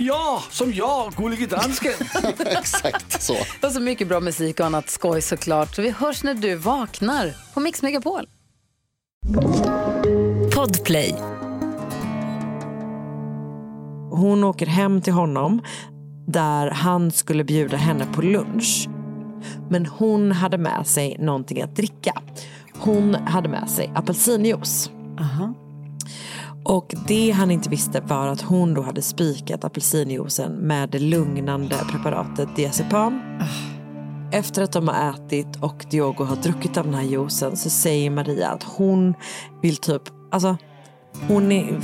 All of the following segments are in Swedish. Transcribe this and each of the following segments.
Ja, som jag, Gullige Dansken. Exakt så. Och så mycket bra musik och annat skoj såklart. Så vi hörs när du vaknar på Mix Megapol. Podplay. Hon åker hem till honom där han skulle bjuda henne på lunch. Men hon hade med sig någonting att dricka. Hon hade med sig apelsinjuice. Och det han inte visste var att hon då hade spikat apelsinjuicen med det lugnande preparatet diazepam. Efter att de har ätit och Diogo har druckit av den här juicen så säger Maria att hon vill typ, alltså hon är,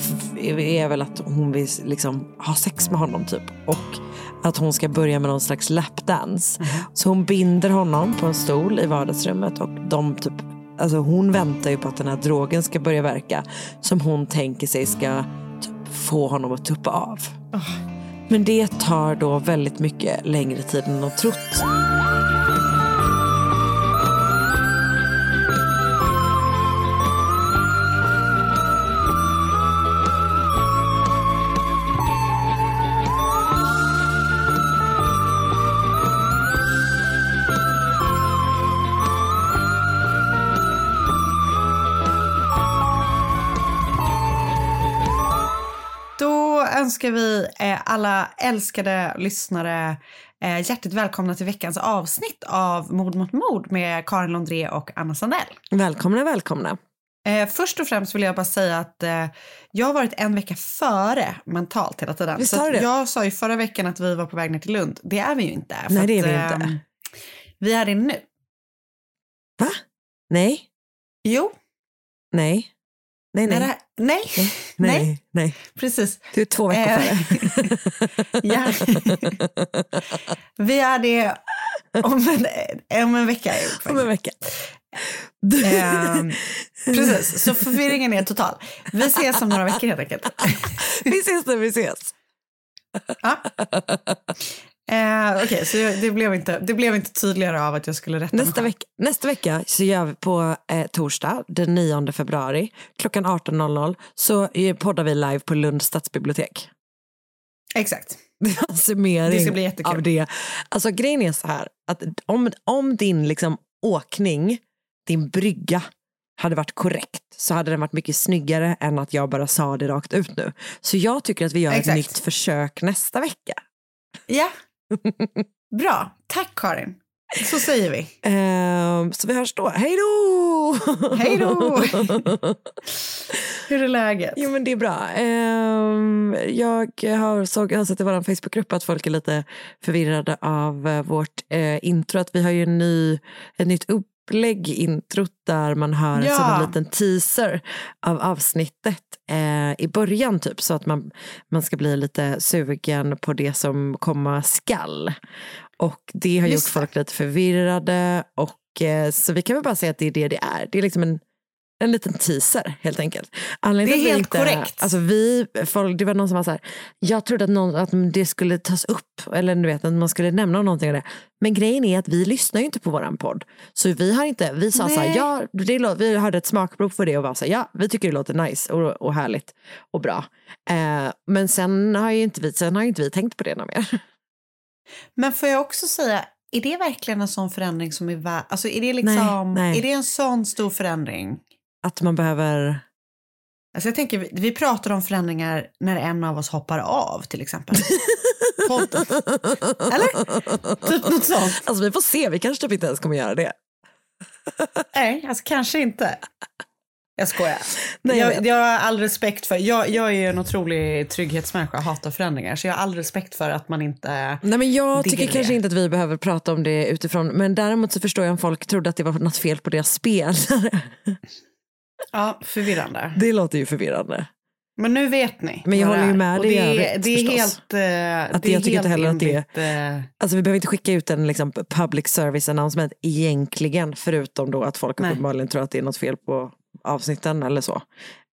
är väl att hon vill liksom ha sex med honom typ. Och att hon ska börja med någon slags lapdance. Så hon binder honom på en stol i vardagsrummet och de typ Alltså hon väntar ju på att den här drogen ska börja verka som hon tänker sig ska typ få honom att tuppa av. Men det tar då väldigt mycket längre tid än de trott. Önskar vi eh, alla älskade lyssnare eh, hjärtligt välkomna till veckans avsnitt av Mord mot mord med Karin Londré och Anna Sandell. Välkomna, välkomna. Eh, först och främst vill jag bara säga att eh, jag har varit en vecka före mentalt hela tiden. Visst har du det? jag sa ju förra veckan att vi var på väg ner till Lund. Det är vi ju inte. Nej, det är att, vi eh, inte. Vi är det nu. Va? Nej, Jo. nej, nej, Nej. nej, Nej. nej, nej. nej. Precis. Du är två veckor Eh, före. Ja. vi är det om en, om en vecka. Om en vecka. Ehm, precis, så förvirringen är total. Vi ses om några veckor helt enkelt. vi ses när vi ses. Ja. Eh, Okej, så jag- det blev, inte, det blev inte tydligare av att jag skulle rätta mig Nästa själv. vecka, nästa vecka så gör vi på eh, torsdag den 9 februari klockan 18.00 så eh, poddar vi live på Lunds stadsbibliotek. Exakt. En summering Det ska bli jättekul. av det. Alltså grejen är så här att om, om din liksom åkning, din brygga hade varit korrekt så hade den varit mycket snyggare än att jag bara sa det rakt ut nu. Så jag tycker att vi gör Exakt. ett nytt försök nästa vecka. Ja. Bra. Tack Karin. Så säger vi. Ehm, så vi hörs då. Hej då! Hej då! Hur är läget? Jo men det är bra. Ehm, jag har, såg, jag har sett i vår Facebookgrupp att folk är lite förvirrade av eh, vårt eh, intro. Att vi har ju en ny, ett nytt upplägg introt där man hör Ja. som en liten teaser av avsnittet eh, i början typ. Så att man, man ska bli lite sugen på det som komma skall. Och det har Just gjort det. folk lite förvirrade. Och, eh, så vi kan väl bara säga att det är det det är. Det är liksom en en liten teaser helt enkelt. Anledningen Det är helt inte, korrekt. Alltså vi, folk, det var någon som var så här, jag trodde att, någon, att det skulle tas upp, eller du vet att man skulle nämna någonting av det. Men grejen är att vi lyssnar ju inte på våran podd. Så vi har inte, vi sa så här, ja, det, vi hörde ett smakprov för det och var så här, ja, vi tycker det låter nice och, och härligt och bra. Eh, men sen har ju inte vi, sen har inte vi tänkt på det något mer. Men får jag också säga, är det verkligen en sån förändring som är värd... Alltså är det liksom... Nej, nej. Är det en sån stor förändring? Att man behöver, Alltså jag tänker, vi, pratar om förändringar när en av oss hoppar av till exempel. Eller? Typ något sånt. alltså vi får se, vi kanske typ inte ens kommer göra det. Nej, alltså kanske inte. Jag skojar. Nej, jag jag, har all respekt för, jag, jag är en otrolig trygghetsmänniska, hatar förändringar. Så jag har all respekt för att man inte... Nej, men jag tycker det. kanske inte att vi behöver prata om det utifrån, men däremot så förstår jag om folk trodde att det var något fel på deras spelare. Ja, förvirrande. Det låter ju förvirrande. Men nu vet ni. Men jag håller ju är. med dig det, är- det är förstås. helt... Att det är jag tycker inte helt heller att det enligt, eh, Alltså vi behöver inte skicka ut en liksom, public service announcement egentligen, förutom då att folk uppenbarligen tror att det är något fel på avsnitten eller så.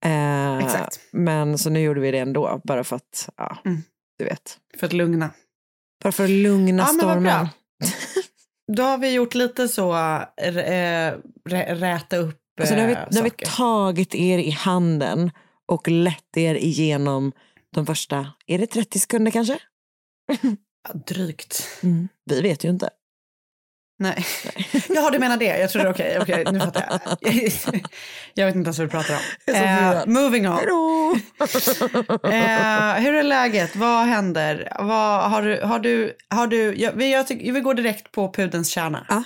Eh, Exakt. Men så nu gjorde vi det ändå, bara för att, ja, Mm. du vet. För att lugna. Bara för att lugna Ja, stormen. Då har vi gjort lite så, äh, rä, räta upp Alltså, har vi, nu har vi saker. tagit er i handen och lett er igenom de första, är det 30 sekunder kanske? Ja, Drygt. Vi vet ju inte. Nej. Jaha, du menar det. Jag trodde okej, okej, nu fattar jag. jag vet inte ens vad du pratar om. Eh, moving on. Eh, hur är läget? Vad händer? Vad, har du, har du, har du, jag, jag, tycker, vi går direkt på pudelns kärna. Ja.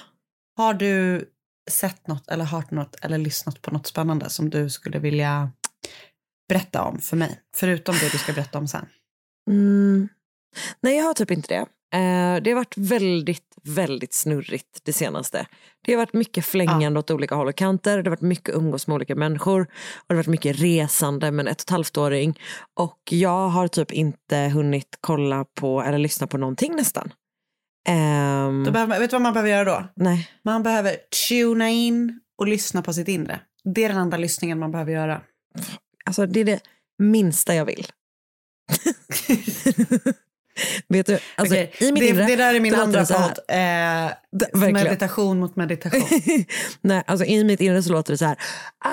Har du sett något eller hört något eller lyssnat på något spännande som du skulle vilja berätta om för mig? Förutom det du ska berätta om sen. Mm. Nej, jag har typ inte det. Eh, det har varit väldigt, väldigt snurrigt det senaste. Det har varit mycket flängande åt olika håll och kanter. Det har varit mycket umgås med olika människor. Och det har varit mycket resande med en ett och ett halvt-åring. Och jag har typ inte hunnit kolla på eller lyssna på någonting nästan. Ehm, Då behöver, man- vet du vad man behöver göra då? nej. Man behöver tuna in och lyssna på sitt inre. Det är den enda lyssningen man behöver göra. Alltså det är det minsta jag vill. Vet du, alltså, Okej, i mitt det, inre det där är min andra podd. Eh, meditation mot meditation. Nej, alltså i mitt inre så låter det så här. Ah!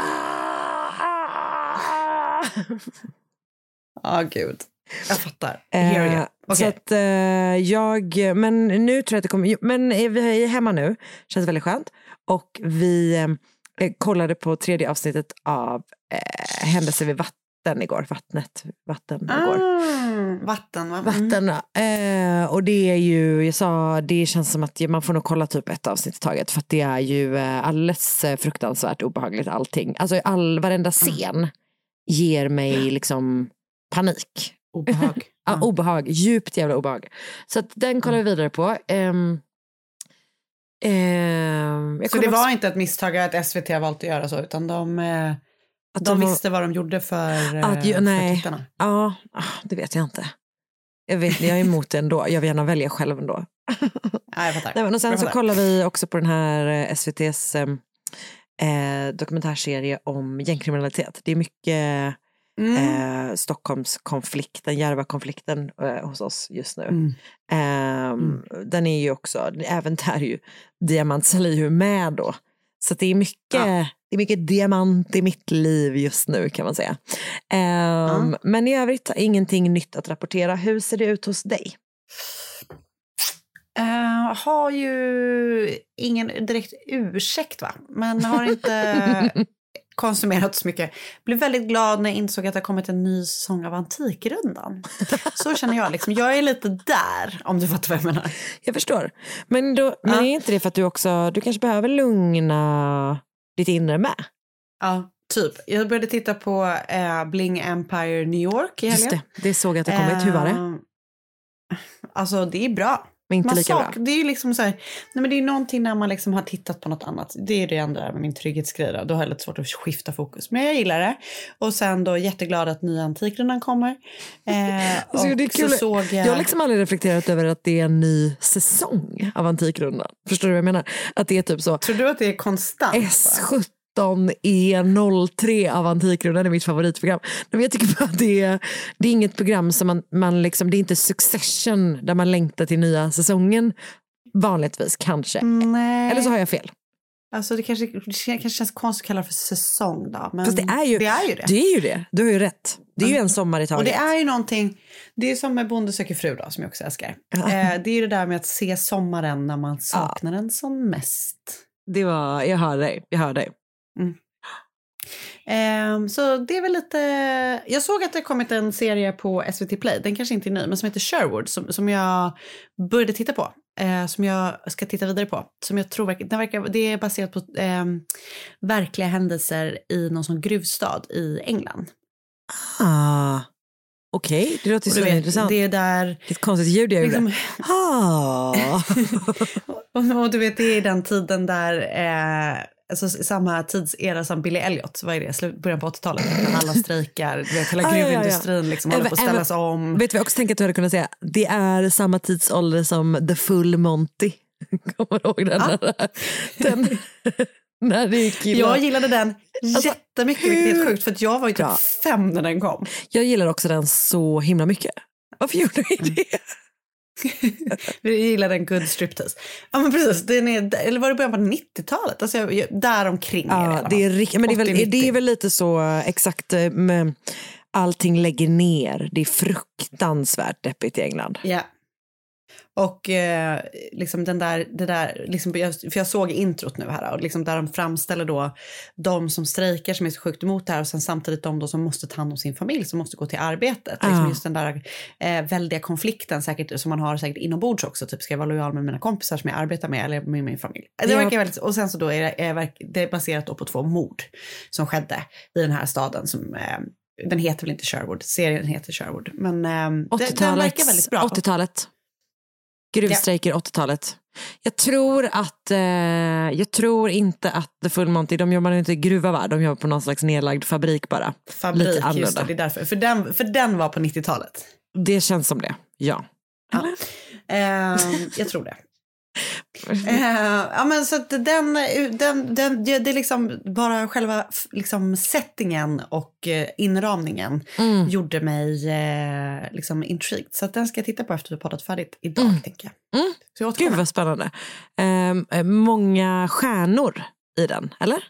Ja, gud. Jag fattar. Eh, Okej. Så att eh, jag, men nu tror jag att det kommer, men eh, vi är hemma nu, känns väldigt skönt. Och vi eh, kollade på tredje avsnittet av eh, Händelser vid vatten igår, vattnet, vatten igår. Ah, vatten, va? Mm. Vatten, eh, och det är ju, jag sa, det känns som att man får nog kolla typ ett avsnitt i taget för att det är ju eh, alldeles eh, fruktansvärt obehagligt allting. Alltså all, varenda scen ger mig liksom panik. Obehag. Ja, obehag, djupt jävla obehag. Så den kollar vi vidare på. Ehm, jag Så det kollar var också- inte ett misstag att SVT har valt att göra så, utan de, eh, att de var- visste vad de gjorde för, eh, Att ju- för nej. tittarna. Ja, ah, det vet jag inte. Jag, vet, jag är emot det ändå. Jag vill gärna välja själv ändå. Ja, jag fattar. Nej, men och sen så kollar vi också på den här eh, SVTs eh, dokumentärserie om gängkriminalitet. Det är mycket Mm. eh, Stockholmskonflikten, Järvakonflikten eh, hos oss just nu. Mm. Ehm, Den är ju också, även där är ju Diamant Salihu med då. Så det är mycket, Ja. det är mycket diamant i mitt liv just nu kan man säga. Ehm, Men i övrigt ingenting nytt att rapportera. Hur ser det ut hos dig? Eh, har ju ingen direkt ursäkt, va? men har inte konsumerat så mycket. Blev väldigt glad när jag insåg att det har kommit en ny säsong av Antikrundan. Så känner jag. Liksom. Jag är lite där, om du fattar vad jag menar. Jag förstår. Men, då, men Ja. är inte det för att du också, du kanske behöver lugna ditt inre med? Ja, typ. Jag började titta på eh, Bling Empire New York i helgen. Just det, det såg jag att det kommit. Hur var det? Eh, Alltså det är bra. Men inte Man lika bra. sak, det är ju liksom så här, nej men det är någonting när man liksom har tittat på något annat. Det är det andra med min trygghetsgrej då. Då har jag lite svårt att skifta fokus. Men jag gillar det. Och sen då jätteglad att nya Antikrundan kommer. Eh, Alltså, och det är kul. så såg jag... Jag har liksom aldrig reflekterat över att det är en ny säsong av Antikrundan. Förstår du vad jag menar? Att det är typ så Tror du att det är konstant? S17 E03 av Antikrundan är mitt favoritprogram. Men jag tycker bara att det är, det är inget program som man, man liksom, det är inte Succession där man längtar till nya säsongen vanligtvis kanske. Nej. Eller så har jag fel. Alltså det kanske, det kanske känns konstigt att kalla det för säsong då. Men Fast det är ju det. Är ju det. Det är ju det. Du har ju rätt. Det är ju en sommar i Och taget. det är ju någonting, det är som med Bonde söker fru då, som jag också älskar. Ja. Eh, det är ju det där med att se sommaren när man saknar den som mest. Det var, jag hör dig. Jag hör dig. Ehm, så det är väl lite... Jag såg att det kommit en serie på SVT Play, den kanske inte är ny, men som heter Sherwood, som, som jag började titta på. eh, som jag ska titta vidare på. Som jag tror verkar, den verkar, det är baserat på eh, verkliga händelser i någon sån gruvstad i England. Ah, Okej, det låter så vet, intressant. det är där... är ett konstigt ljud jag gjorde. Liksom, Ah. och, och du vet, det är den tiden där... Eh, alltså samma tidsera som Billy Elliot, vad är det, slut, början på 80-talet, när alla strejkar, vet, hela Ah, ja, ja, ja. gruvindustrin liksom håller på att ställas om. Vet jag också tänker att du hade kunnat säga? Det är samma tidsålder som The Full Monty. Kommer du ihåg den? Ah. den när det killar. Jag gillade den jättemycket, vilket är helt hur sjukt, för jag var ju typ fem när den kom. Jag gillar också den så himla mycket. Varför gjorde vi Mm. det? Jag gillade en good striptease. Ja men precis, den är, eller var det början på 90-talet? Alltså, jag, jag, däromkring det Ja, det är, rik- men det är, väl, 80-90. det är väl lite så eh, exakt eh, med allting lägger ner. Det är fruktansvärt deppigt i England. Ja. Och eh, liksom den där, det där, liksom, för jag såg introt nu här och liksom där de framställer då de som strejkar som är så sjukt emot det här och sen samtidigt de då som måste ta hand om sin familj som måste gå till arbetet. Liksom Ja. just den där eh, väldiga konflikten säkert, som man har säkert inombords också. Typ ska jag vara lojal med mina kompisar som jag arbetar med eller med min familj. Det verkar väldigt, och sen så då är det, är det är baserat då på två mord som skedde i den här staden som eh, den heter väl inte Sherwood, serien heter Sherwood. Men eh, den, den 80-talet. verkar väldigt bra. 80-talet. Gruvstrejker 80-talet. Jag tror att, eh, jag tror inte att The Full Monty, de jobbar inte i gruva va? De jobbar på någon slags nedlagd fabrik bara. Fabrik, Lite just det, det är därför. För den, för den var på 90-talet. Det känns som det, ja. Ja. Ehm, jag tror det. Ehm, ja, men så att den, den, den, det är liksom bara själva liksom settingen och eh, inramningen Mm. gjorde mig eh, liksom intrigued. Så den ska jag titta på efter vi poddat färdigt idag, tänker jag. Mm. Så jag Gud vad spännande. Ehm, eh, många stjärnor i den, eller?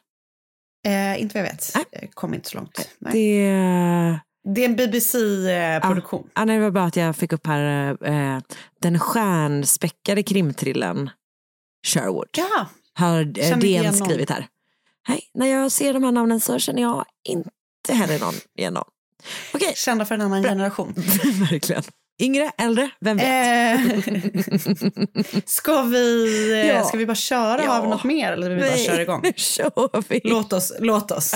Eh, inte vad jag vet. Nej. Jag kom inte så långt. Nej. Det, Det, är en BBC-produktion. ja, nej, det var bara att jag fick upp här eh, den stjärnspäckade krimtrillen Sherwood. Ja, Har eh, DN skrivit här. Nej, när jag ser de här namnen så känner jag inte heller någon igen någon. Okej, kända för en annan generation. verkligen. Yngre, äldre, vem vet? Eh, ska, vi, eh, Ja. ska vi bara köra? Ja. Har vi något mer eller vill vi bara Nej, köra igång? kör vi. Låt oss. Låt oss.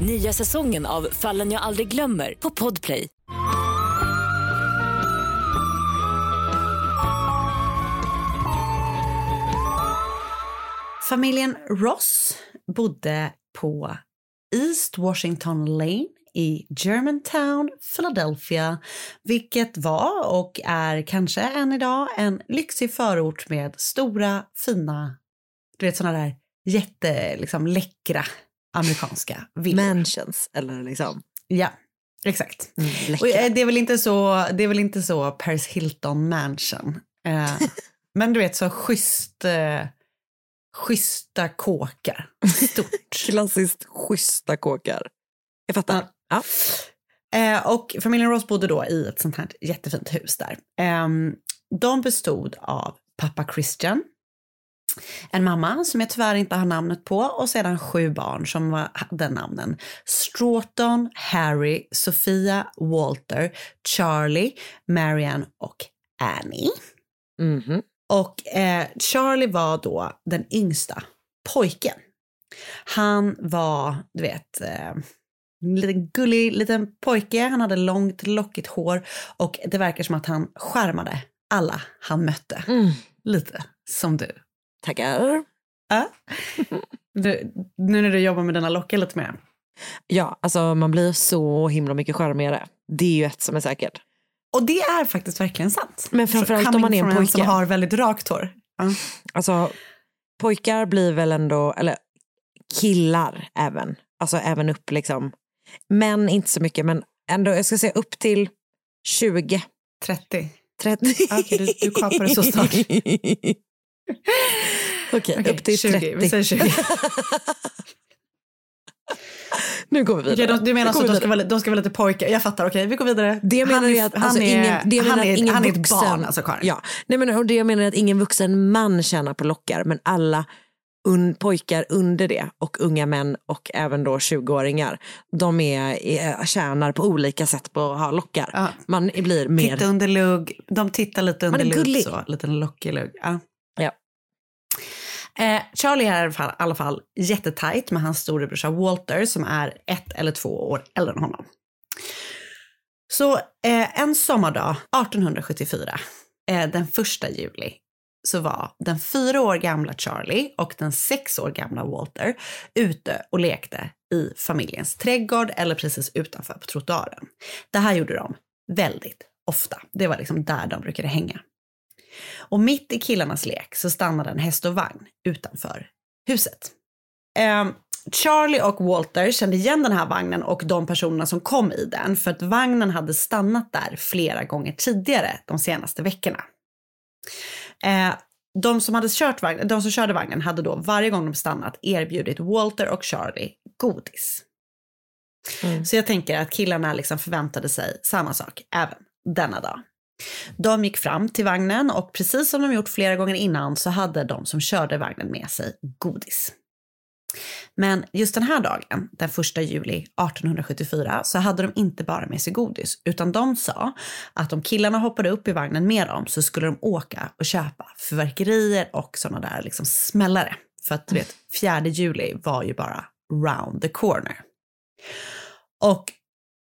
Nya säsongen av Fallen jag aldrig glömmer på Podplay. Familjen Ross bodde på East Washington Lane i Germantown, Philadelphia, vilket var och är kanske än idag en lyxig förort med stora, fina, du vet sådana där jätteläckra liksom läckra amerikanska villor. Mansions, eller liksom. Ja, exakt. Mm, Och eh, det är väl inte så, det är väl inte så Paris Hilton mansion. Eh, men du vet så schysst, eh, schyssta kåkar. Stort. Klassiskt schyssta kåkar. Jag fattar. Ja. Eh, och familjen Ross bodde då i ett sånt här jättefint hus där. Eh, de bestod av pappa Christian, en mamma som jag tyvärr inte har namnet på och sedan sju barn som var, hade namnen Stroughton, Harry, Sofia, Walter, Charlie, Marianne och Annie. Mhm. Och eh, Charlie var då den yngsta pojken. Han var, du vet, eh, en liten gullig liten pojke. Han hade långt lockigt hår och det verkar som att han skärmade alla han mötte. Mm. Lite som du. Tackar. Ja. du. Nu när du jobbar med denna locka lite mer. Ja, alltså man blir så himla mycket charmigare. Det är ju ett som är säkert. Och det är faktiskt verkligen sant. Men framförallt om man är en pojke. som har väldigt rakt hår. Ja. Alltså pojkar blir väl ändå, eller killar även, alltså även upp liksom. Män inte så mycket men ändå, jag ska säga upp till 20, 30. 30. Okej, du- du kapar det så snart. Okej, Okej, upp till 20, 30. Vi säger 20. Nu går vi vidare. Okej, de, du menar att de ska, vara, de ska vara lite pojkar? Jag fattar, okej vi går vidare. Det jag menar han är att alltså, han är, ingen, det jag han är, att ingen han är vuxen, ett barn alltså Karin. Ja, nej, men, och det jag menar är att ingen vuxen man tjänar på lockar men alla un, pojkar under det och unga män och även då 20-åringar de är, är, tjänar på olika sätt på att ha lockar. Ja. Man blir mer... Titta under lugg. De tittar lite under gullig. så. Lite lockig lugg. Ja. Eh, Charlie är i alla fall, i alla fall jättetajt med hans storebrorsa Walter som är ett eller två år äldre än honom. Så eh, en sommardag 1874, eh, den första juli, så var den fyra år gamla Charlie och den sex år gamla Walter ute och lekte i familjens trädgård eller precis utanför på trottoaren. Det här gjorde de väldigt ofta. Det var liksom där de brukade hänga. Och mitt i killarnas lek så stannade en häst och vagn utanför huset. Ehm, Charlie och Walter kände igen den här vagnen och de personerna som kom i den för att vagnen hade stannat där flera gånger tidigare de senaste veckorna. Eh, de, som hade kört vagn, de som körde vagnen hade då varje gång de stannat erbjudit Walter och Charlie godis. Så jag tänker att killarna liksom förväntade sig samma sak även denna dag. De gick fram till vagnen och precis som de gjort flera gånger innan så hade de som körde vagnen med sig godis. Men just den här dagen, den 1 juli 1874, så hade de inte bara med sig godis, utan de sa att om killarna hoppade upp i vagnen med dem så skulle de åka och köpa fyrverkerier och sådana där liksom smällare. För att du vet, 4 juli var ju bara round the corner. Och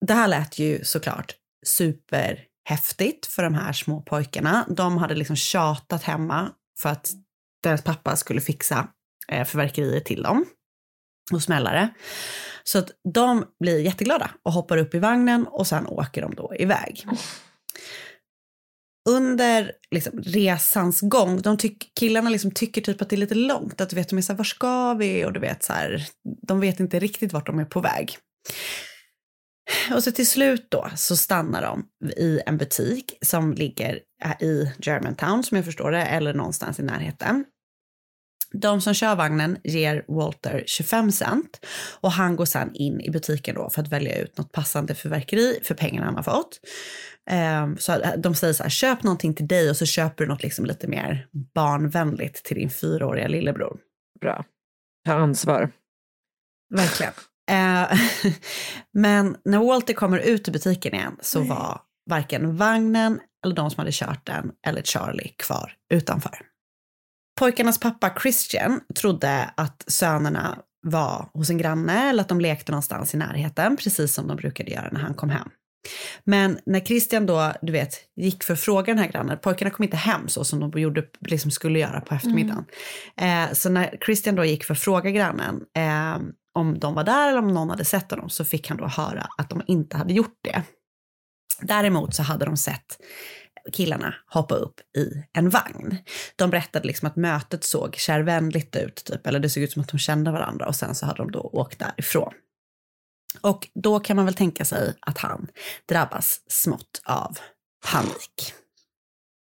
det här lät ju såklart super Häftigt för de här små pojkarna. De hade liksom tjatat hemma för att deras pappa skulle fixa eh, fyrverkerier till dem och smällare. Så att de blir jätteglada och hoppar upp i vagnen och sen åker de då iväg. Under liksom, resans gång, de tyck, killarna liksom tycker typ att det är lite långt. Att du vet, de är så här, var ska vi? Och du vet så här, de vet inte riktigt vart de är på väg. Och så till slut då så stannar de i en butik som ligger i Germantown som jag förstår det, eller någonstans i närheten. De som kör vagnen ger Walter 25 cent och han går sen in i butiken då för att välja ut något passande fyrverkeri för pengarna han har fått. Um, så de säger så här, köp någonting till dig och så köper du något liksom lite mer barnvänligt till din fyraåriga lillebror. Bra. Ta ansvar. Verkligen. Eh, Men när Walter kommer ut ur butiken igen så var varken vagnen eller de som hade kört den eller Charlie kvar utanför. Pojkarnas pappa Christian trodde att sönerna var hos en granne eller att de lekte någonstans i närheten, precis som de brukade göra när han kom hem. Men när Christian då, du vet, gick för att fråga den här grannen, pojkarna kom inte hem så som de gjorde, liksom skulle göra på eftermiddagen. Eh, så när Christian då gick för att fråga grannen eh, om de var där eller om någon hade sett honom så fick han då höra att de inte hade gjort det. Däremot så hade de sett killarna hoppa upp i en vagn. De berättade liksom att mötet såg kärvänligt ut, typ, eller det såg ut som att de kände varandra och sen så hade de då åkt därifrån. Och då kan man väl tänka sig att han drabbas smått av panik.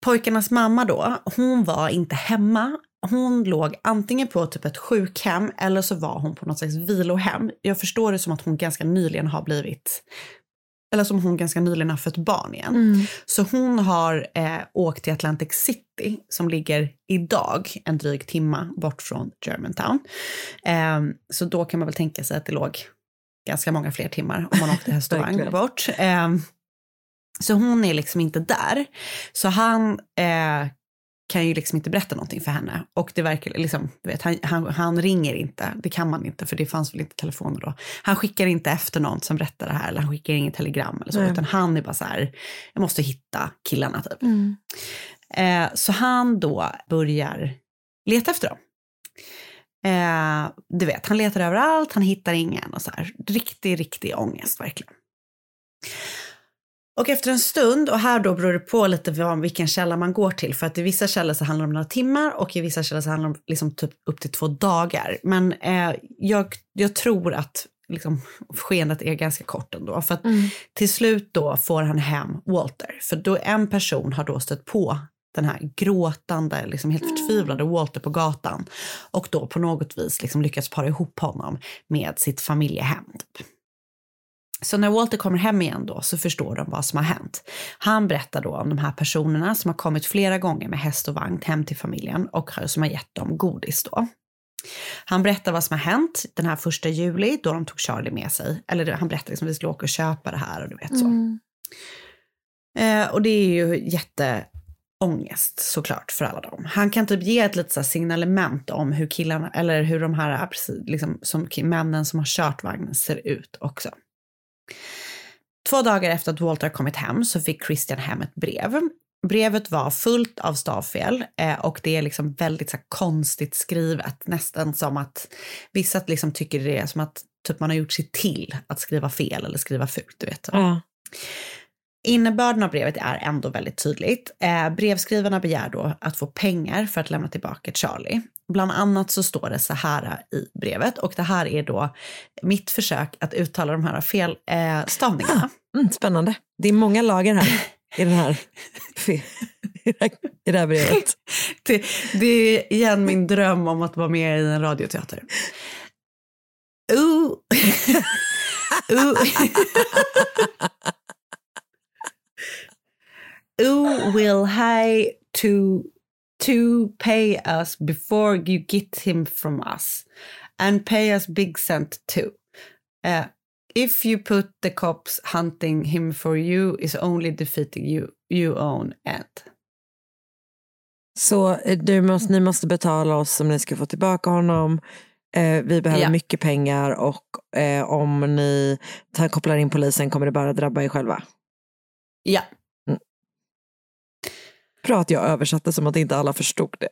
Pojkarnas mamma då, hon var inte hemma. Hon låg antingen på typ ett sjukhem eller så var hon på något slags vilohem. Jag förstår det som att hon ganska nyligen har blivit eller som hon ganska nyligen har fött barn igen. Så hon har eh, åkt till Atlantic City som ligger idag en dryg timma bort från Germantown. Eh, så då kan man väl tänka sig att det låg ganska många fler timmar om man åkte häst och vagn bort. Eh, så hon är liksom inte där. Så han eh, kan ju liksom inte berätta någonting för henne. Och det verkar liksom, du vet, han, han, han ringer inte, det kan man inte för det fanns väl inte telefoner då. Han skickar inte efter någon som berättar det här eller han skickar inget telegram eller så, Nej. utan han är bara så här, jag måste hitta killarna typ. Eh, så han då börjar leta efter dem. Eh, du vet, han letar överallt, han hittar ingen och så här. Riktig, riktig ångest verkligen. Och efter en stund, och här då beror det på lite vad, vilken källa man går till, för att i vissa källor så handlar det om några timmar och i vissa källor så handlar det om liksom typ upp till två dagar. Men eh, jag, jag tror att liksom, skeendet är ganska kort ändå. För att till slut då får han hem Walter, för då en person har då stött på den här gråtande, liksom helt förtvivlade Walter på gatan och då på något vis liksom lyckats para ihop honom med sitt familjehem. Typ. Så när Walter kommer hem igen då så förstår de vad som har hänt. Han berättar då om de här personerna som har kommit flera gånger med häst och vagn hem till familjen och som har gett dem godis då. Han berättar vad som har hänt den här första juli då de tog Charlie med sig. Eller han berättar liksom att vi skulle åka och köpa det här och du vet så. Mm. Eh, och det är ju ångest såklart för alla dem. Han kan typ ge ett litet signalement om hur killarna, eller hur de här precis, liksom, som, männen som har kört vagnen ser ut också. Två dagar efter att Walter kommit hem så fick Christian hem ett brev. Brevet var fullt av stavfel eh, och det är liksom väldigt så här, konstigt skrivet. Nästan som att vissa liksom tycker det är som att typ, man har gjort sig till att skriva fel eller skriva fult. Du vet. Ja. Innebörden av brevet är ändå väldigt tydligt. Eh, brevskrivarna begär då att få pengar för att lämna tillbaka Charlie. Bland annat så står det så här i brevet och det här är då mitt försök att uttala de här fel eh, stavningarna. Mm, spännande. Det är många lager här i, den här, i det här brevet. det, det är igen min dröm om att vara med i en radioteater. Ooh. Ooh. Who will I to to pay us before you get him from us, and pay us big cent too. Uh, if you put the cops hunting him for you is only defeating you, you own end. Så eh, du måste, ni måste betala oss om ni ska få tillbaka honom. Eh, vi behöver Ja. mycket pengar och eh, om ni tar, kopplar in polisen kommer det bara drabba er själva. Ja, Bra att jag översatte som att inte alla förstod det.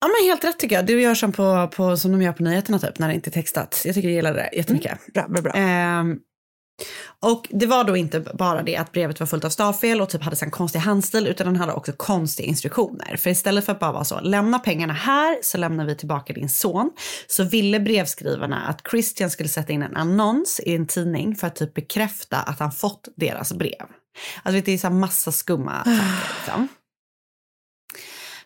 Ja men helt rätt tycker jag. Du gör som, på, på, som de gör på nyheterna typ, när det inte är textat. Jag tycker jag gillar det jättemycket. Bra, bra, bra. Ehm, och det var då inte bara det att brevet var fullt av stavfel och typ hade en konstig handstil utan den hade också konstiga instruktioner. För istället för att bara vara så, lämna pengarna här så lämnar vi tillbaka din son. Så ville brevskrivarna att Christian skulle sätta in en annons i en tidning för att typ bekräfta att han fått deras brev. Alltså det är så massa skumma saker liksom.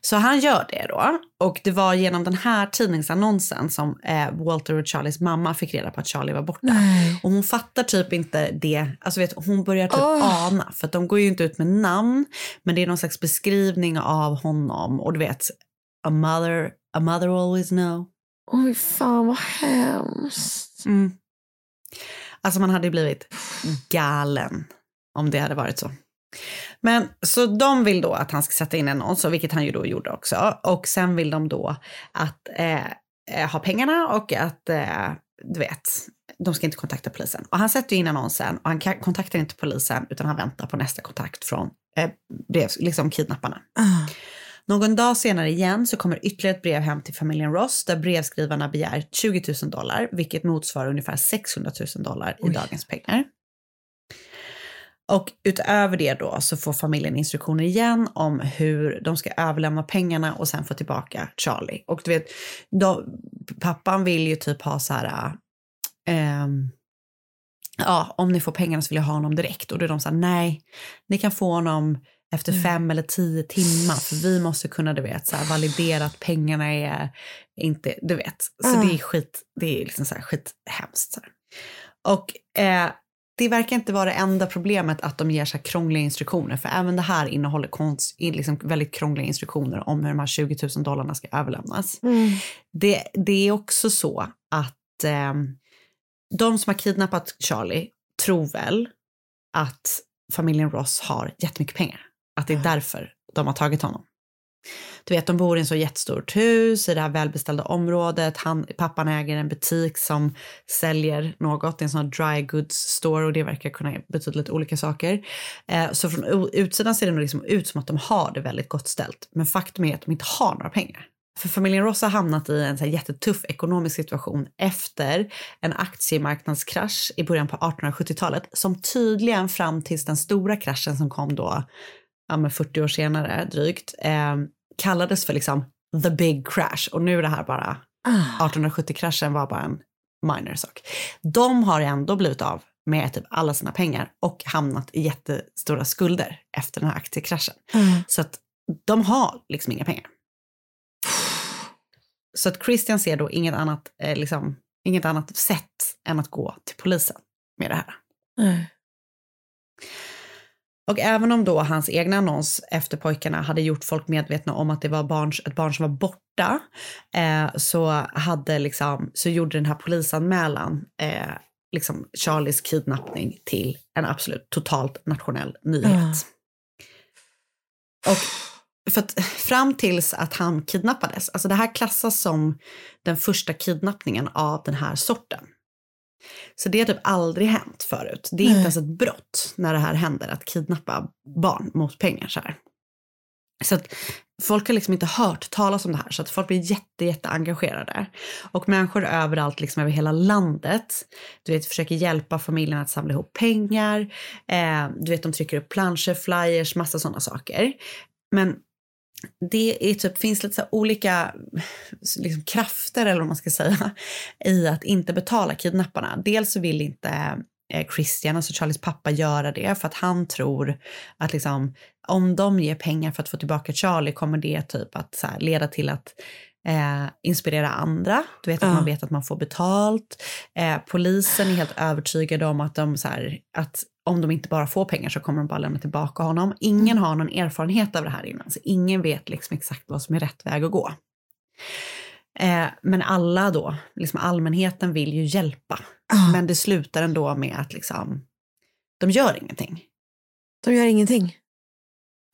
Så han gör det då. Och det var genom den här tidningsannonsen som eh, Walter och Charlies mamma fick reda på att Charlie var borta. Och hon fattar typ inte det. Alltså vet, hon börjar typ ana. För att de går ju inte ut med namn. Men det är någon slags beskrivning av honom. Och du vet, a mother, a mother always know. Oj, fan vad hemskt. Mm. Alltså man hade blivit galen om det hade varit så. Men så de vill då att han ska sätta in en annons, vilket han ju då gjorde också. Och sen vill de då att eh, eh, ha pengarna och att, eh, du vet, de ska inte kontakta polisen. Och han sätter ju in annonsen och han kontaktar inte polisen utan han väntar på nästa kontakt från eh, brev, liksom kidnapparna. Någon dag senare igen så kommer ytterligare ett brev hem till familjen Ross där brevskrivarna begär 20 000 dollar, vilket motsvarar ungefär 600 000 dollar i dagens pengar. Och utöver det då så får familjen instruktioner igen om hur de ska överlämna pengarna och sen få tillbaka Charlie. Och du vet, då, pappan vill ju typ ha så här, ehm, ja, om ni får pengarna så vill jag ha honom direkt. Och då är de så här, nej, ni kan få honom efter fem eller tio timmar, för vi måste kunna, du vet, så här, validera att pengarna är inte, du vet. Så det är skit, det är liksom så här skithemskt. Så här. Och eh, det verkar inte vara det enda problemet att de ger så här krångliga instruktioner, för även det här innehåller konst, liksom väldigt krångliga instruktioner om hur de här 20 000 dollarna ska överlämnas. Det, det är också så att eh, de som har kidnappat Charlie tror väl att familjen Ross har jättemycket pengar. Att det är därför de har tagit honom. Du vet, de bor i en så jättestort hus i det här välbeställda området. Han, pappan äger en butik som säljer något, det är en sån här dry goods store och det verkar kunna betyda lite olika saker. Eh, så från utsidan ser det nog liksom ut som att de har det väldigt gott ställt. Men faktum är att de inte har några pengar. För familjen Ross har hamnat i en så här jättetuff ekonomisk situation efter en aktiemarknadskrasch i början på 1870-talet som tydligen fram tills den stora kraschen som kom då ja, men 40 år senare drygt eh, kallades för liksom the big crash och nu är det här bara 1870-kraschen var bara en minor sak. De har ändå blivit av med typ alla sina pengar och hamnat i jättestora skulder efter den här aktiekraschen. Så att de har liksom inga pengar. Så att Christian ser då inget annat, eh, liksom, inget annat sätt än att gå till polisen med det här. Nej. Och även om då hans egna annons efter pojkarna hade gjort folk medvetna om att det var barn, ett barn som var borta, eh, så, hade liksom, så gjorde den här polisanmälan eh, liksom Charlies kidnappning till en absolut totalt nationell nyhet. Och för att fram tills att han kidnappades, alltså det här klassas som den första kidnappningen av den här sorten. Så det har typ aldrig hänt förut. Det är inte ens ett brott när det här händer, att kidnappa barn mot pengar så här. Så att folk har liksom inte hört talas om det här, så att folk blir jätte, jätte engagerade. Och människor överallt, liksom över hela landet, du vet, försöker hjälpa familjen att samla ihop pengar. Eh, du vet, de trycker upp planscher, flyers, massa sådana saker. Men det är typ, finns lite så här olika liksom, krafter, eller vad man ska säga, i att inte betala kidnapparna. Dels så vill inte eh, Christian, alltså Charlies pappa, göra det för att han tror att liksom, om de ger pengar för att få tillbaka Charlie kommer det typ att så här, leda till att eh, inspirera andra. Du vet att Ja. man vet att man får betalt. Eh, polisen är helt övertygade om att, de, så här, att om de inte bara får pengar så kommer de bara lämna tillbaka honom. Ingen har någon erfarenhet av det här innan, så ingen vet liksom exakt vad som är rätt väg att gå. Eh, men alla då, liksom allmänheten vill ju hjälpa. Men det slutar ändå med att liksom, de gör ingenting. De gör ingenting.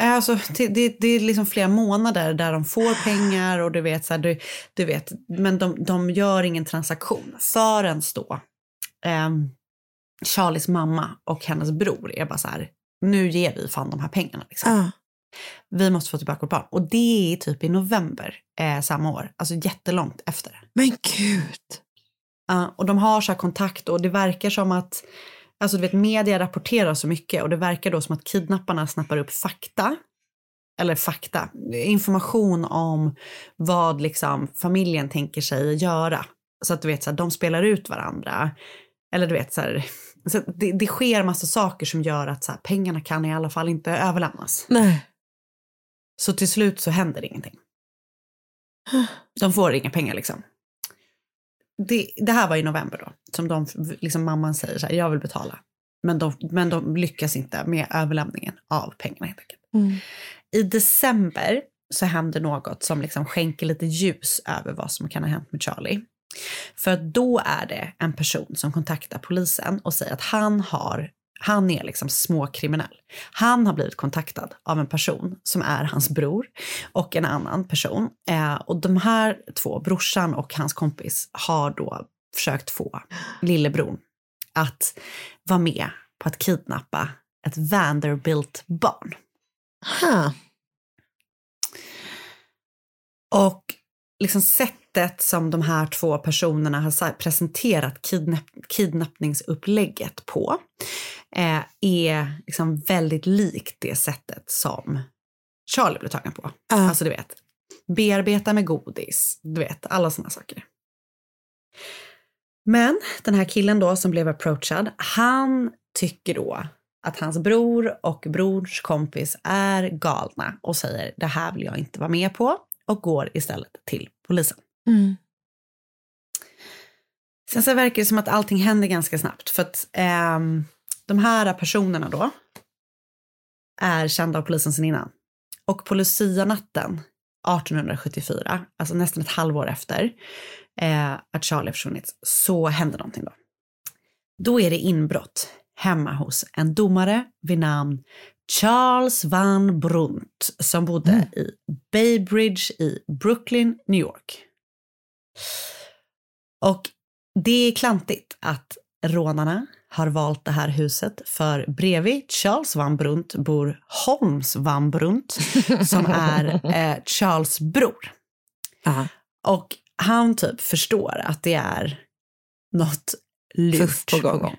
Eh, Alltså, det, det, är liksom flera månader där de får pengar och du vet, så här, du, du vet men de, de gör ingen transaktion förrän då ehm, Charlies mamma och hennes bror är bara så här, nu ger vi fan de här pengarna. Liksom. Ja. Vi måste få tillbaka vårt barn. Och det är typ i november eh, samma år, alltså jättelångt efter. Men gud. Ja, och de har så kontakt och det verkar som att, alltså du vet media rapporterar så mycket och det verkar då som att kidnapparna snappar upp fakta, eller fakta, information om vad liksom familjen tänker sig göra. Så att du vet, så här, de spelar ut varandra. Eller du vet, så, här, så det, det sker massa saker som gör att så här, pengarna kan i alla fall inte överlämnas. Nej. Så till slut så händer ingenting. De får inga pengar liksom. Det, det här var i november då, som de, liksom mamman säger så här, jag vill betala. Men de, men de lyckas inte med överlämningen av pengarna helt enkelt. Mm. I december så händer något som liksom skänker lite ljus över vad som kan ha hänt med Charlie. För då är det en person som kontaktar polisen och säger att han har han är liksom småkriminell. Han har blivit kontaktad av en person som är hans bror och en annan person. Eh, och de här två, brorsan och hans kompis, har då försökt få lillebror att vara med på att kidnappa ett Vanderbilt-barn. Ha. Och liksom sättet som de här två personerna har presenterat kidnapp- kidnappningsupplägget på eh, är liksom väldigt likt det sättet som Charlie blev tagen på. Ja. Alltså du vet, bearbeta med godis, du vet, alla sådana saker. Men den här killen då som blev approachad, han tycker då att hans bror och brors kompis är galna och säger det här vill jag inte vara med på och går istället till polisen. Mm. Sen så verkar det som att allting händer ganska snabbt för att ehm, de här personerna då är kända av polisen sedan innan. Och på Lucia-natten 1874, alltså nästan ett halvår efter eh, att Charlie försvunnit, så händer någonting då. Då är det inbrott hemma hos en domare vid namn Charles Van Brunt som bodde i Bay Bridge i Brooklyn, New York. Och det är klantigt att rånarna har valt det här huset för bredvid Charles Van Brunt bor Holmes Van Brunt som är eh, Charles bror. Ja. Och han typ förstår att det är något lurt på gång.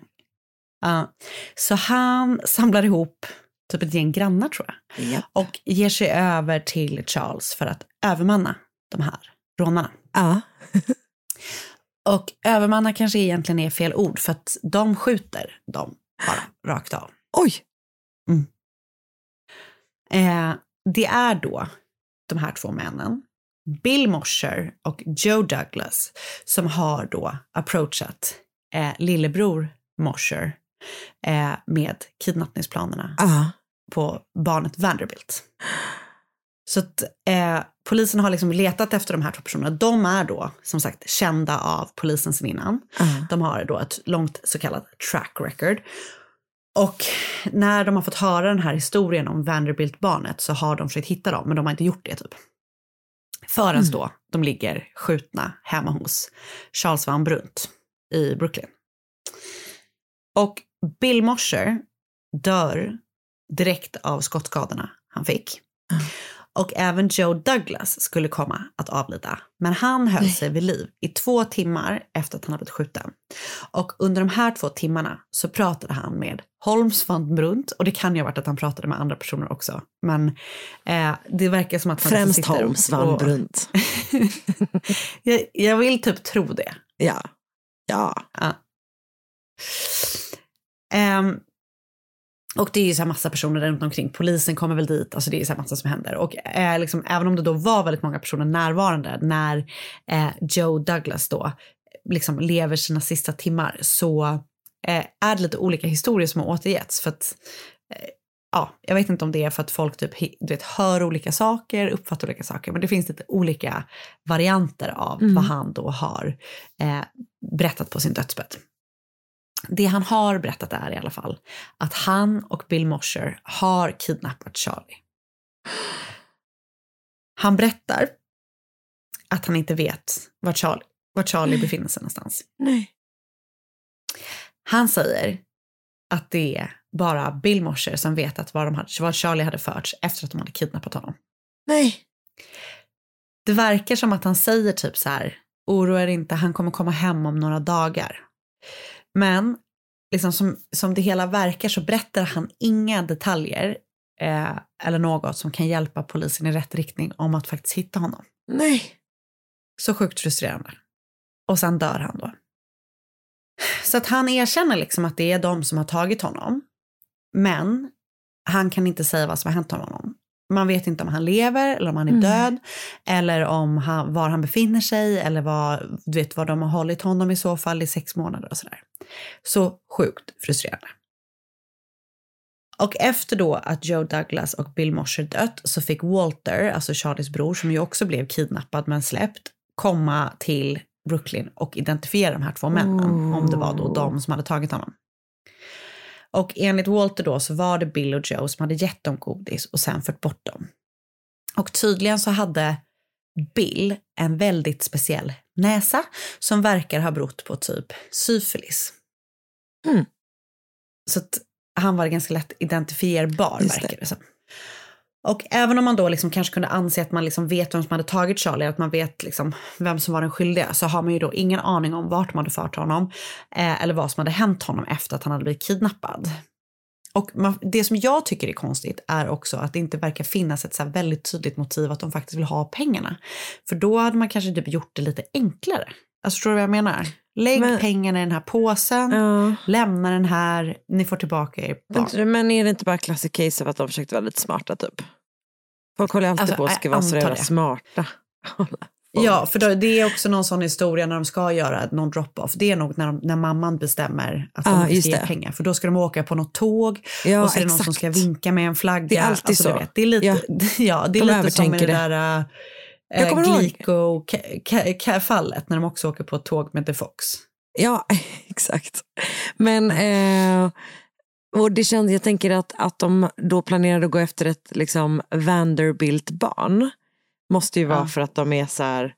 Ja. så han samlar ihop typ ett gäng grannar tror jag Ja. och ger sig över till Charles för att övermanna de här rånarna. Ja. Och övermanna kanske egentligen är fel ord för att de skjuter dem bara rakt av. Oj. Eh, det är då de här två männen, Bill Mosher och Joe Douglas, som har då approachat eh, lillebror Mosher eh, med kidnappningsplanerna Ja. på barnet Vanderbilt. Så att eh, polisen har liksom letat efter de här två personerna. De är då som sagt kända av polisen sen innan. Ja. De har då ett långt så kallat track record. Och när de har fått höra den här historien om Vanderbilt-barnet så har de försökt hitta dem, men de har inte gjort det typ. Förrän då de ligger skjutna hemma hos Charles Van Brunt i Brooklyn. Och Bill Mosher dör direkt av skottskadorna han fick. Och även Joe Douglas skulle komma att avlida. Men han höll sig vid liv i två timmar efter att han hade blivit skjuten. Och under de här två timmarna så pratade han med Holmes van Brunt. Och det kan ju ha varit att han pratade med andra personer också. Men eh, det verkar som att han Främst Holmes van och- Brunt. jag, jag vill typ tro det. Ja. Ja. Ja. Ehm, och det är ju så massa personer runt omkring. Polisen kommer väl dit. Alltså det är så massa som händer. Och eh, liksom, även om det då var väldigt många personer närvarande när eh, Joe Douglas då liksom lever sina sista timmar så eh, är det lite olika historier som har återgetts. För att, eh, ja, jag vet inte om det är för att folk typ, du vet, hör olika saker, uppfattar olika saker. Men det finns lite olika varianter av Mm. vad han då har eh, berättat på sin dödsbädd. Det han har berättat är i alla fall att han och Bill Mosher har kidnappat Charlie. Han berättar att han inte vet var Charlie, var Charlie befinner sig någonstans. Nej. Han säger att det är bara Bill Mosher som vet att var, de hade, var Charlie hade förts efter att de hade kidnappat honom. Nej. Det verkar som att han säger typ så här, oroa er inte, han kommer komma hem om några dagar. Men liksom som, som det hela verkar så berättar han inga detaljer eh, eller något som kan hjälpa polisen i rätt riktning om att faktiskt hitta honom. Nej. Så sjukt frustrerande. Och sen dör han då. Så att han erkänner liksom att det är de som har tagit honom. Men han kan inte säga vad som har hänt honom. Man vet inte om han lever eller om han är Mm. död. Eller om han, var han befinner sig eller vad, du vet, vad de har hållit honom i så fall i sex månader och sådär. Så sjukt frustrerande. Och efter då att Joe Douglas och Bill Mosher dött så fick Walter, alltså Charlies bror som ju också blev kidnappad men släppt, komma till Brooklyn och identifiera de här två männen, om det var då de som hade tagit honom. Och enligt Walter då så var det Bill och Joe som hade gett dem godis och sen fört bort dem. Och tydligen så hade Bill en väldigt speciell näsa som verkar ha berott på typ syfilis. Mm. Så att han var ganska lätt identifierbar Just verkar det som. Och även om man då liksom kanske kunde anse att man liksom vet vem som hade tagit Charlie, att man vet liksom vem som var den skyldiga, så har man ju då ingen aning om vart man hade fört honom eh, eller vad som hade hänt honom efter att han hade blivit kidnappad. Och man, det som jag tycker är konstigt är också att det inte verkar finnas ett så väldigt tydligt motiv att de faktiskt vill ha pengarna. För då hade man kanske typ gjort det lite enklare. Alltså förstår du vad jag menar? Lägg Men- pengarna i den här påsen, Ja. lämna den här, ni får tillbaka er barn. Men, är det inte bara classic case av att de försökte vara lite smarta typ? Folk håller alltid Alltså, på att ska vara så jävla smarta. Ja, för det är också någon sån historia när de ska göra någon drop-off. Det är nog när, de, när mamman bestämmer att de just ska ge pengar. För då ska de åka på något tåg Ja, och så är det någon som exakt. ska vinka med en flagga. Det är alltid Alltså, så. Vet, det är lite, Ja. ja. det är De lite som med det där Jag kommer ihåg. Glico-fallet när de också åker på ett tåg med The Fox. Ja, exakt. Men eh, och det känns, jag tänker att, att de då planerade att gå efter ett liksom, Vanderbilt-barn måste ju vara Ja. för att de är så här,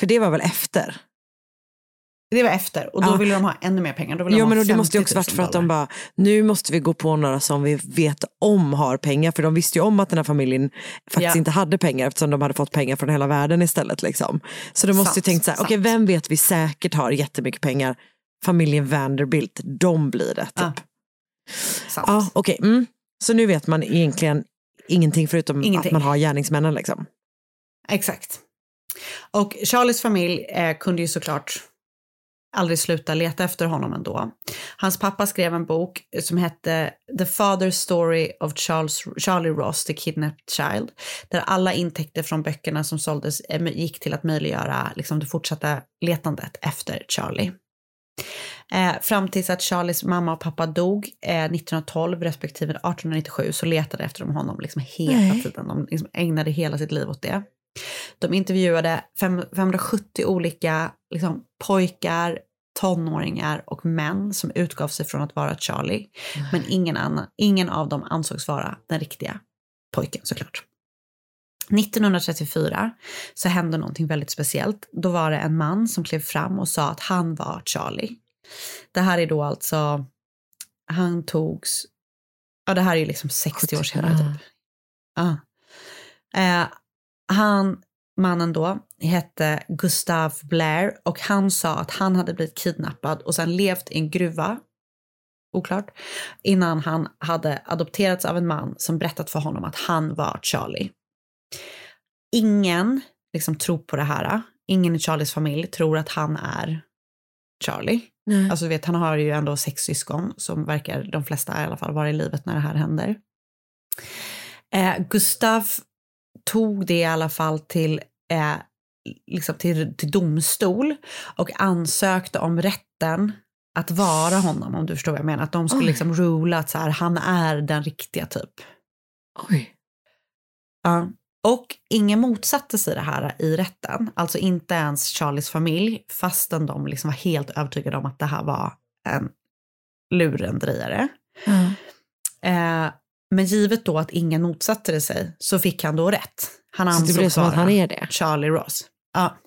för det var väl efter? Det var efter och då Ja. ville de ha ännu mer pengar. Då ville de Ja ha men det 50 måste ju 000 också varit för att de bara, nu måste vi gå på några som vi vet om har pengar. För de visste ju om att den här familjen faktiskt Ja. inte hade pengar eftersom de hade fått pengar från hela världen istället. Liksom. Så de måste ju Sant, tänkt så här, okej sant. vem vet vi säkert har jättemycket pengar? Familjen Vanderbilt, de blir det. Typ. Ja. Ja, Sant. okej. Mm. Så nu vet man egentligen ingenting förutom Ingenting. att man har gärningsmännen. Liksom. Exakt. Och Charlies familj eh, kunde ju såklart aldrig sluta leta efter honom ändå. Hans pappa skrev en bok som hette The Father Story of Charles, Charlie Ross, The Kidnapped Child, där alla intäkter från böckerna som såldes eh, gick till att möjliggöra liksom, det fortsatta letandet efter Charlie. Eh, fram tills att Charlies mamma och pappa dog eh, 1912 respektive 1897 så letade efter de honom liksom hela Nej. tiden. De liksom ägnade hela sitt liv åt det. De intervjuade fem, 570 olika liksom, pojkar, tonåringar och män som utgav sig från att vara Charlie. Men ingen, annan, ingen av dem ansågs vara den riktiga pojken såklart. 1934 så hände någonting väldigt speciellt. Då var det en man som klev fram och sa att han var Charlie. Det här är då alltså, han togs, ja det här är ju liksom 60 år senare typ. Ja. Eh, han, mannen då, hette Gustav Blair och han sa att han hade blivit kidnappad och sen levt i en gruva, oklart, innan han hade adopterats av en man som berättat för honom att han var Charlie. Ingen liksom tror på det här. Ingen i Charlies familj tror att han är Charlie. Nej. Alltså vet, han har ju ändå sex syskon som verkar de flesta i alla fall vara i livet när det här händer. Eh, Gustav tog det i alla fall till, eh, liksom till, till domstol och ansökte om rätten att vara honom, om du förstår vad jag menar. Att de skulle Oj. liksom rula att så här, han är den riktiga typ. Oj. Ja. Och ingen motsatte sig det här i rätten, alltså inte ens Charlies familj, fastän de liksom var helt övertygade om att det här var en lurendrejare. Ja. Eh, men givet då att ingen motsatte sig så fick han då rätt. Han Så det blev ansågs som att vara han är det? Charlie Ross. Ja.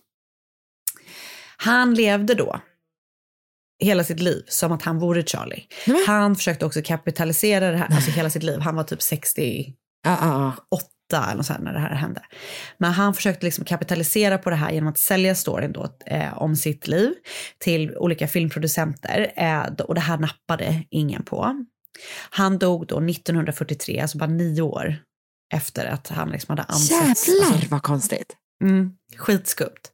Han levde då hela sitt liv som att han vore Charlie. Nej. Han försökte också kapitalisera det här, alltså hela sitt liv. Han var typ 68 Ja, ja, ja. eller så när det här hände. Men han försökte liksom kapitalisera på det här genom att sälja storyn då, eh, om sitt liv till olika filmproducenter. Eh, och det här nappade ingen på. Han dog då 1943, alltså bara nio år efter att han liksom hade ansetts. Jävlar alltså, vad konstigt. Mm, skitskumt.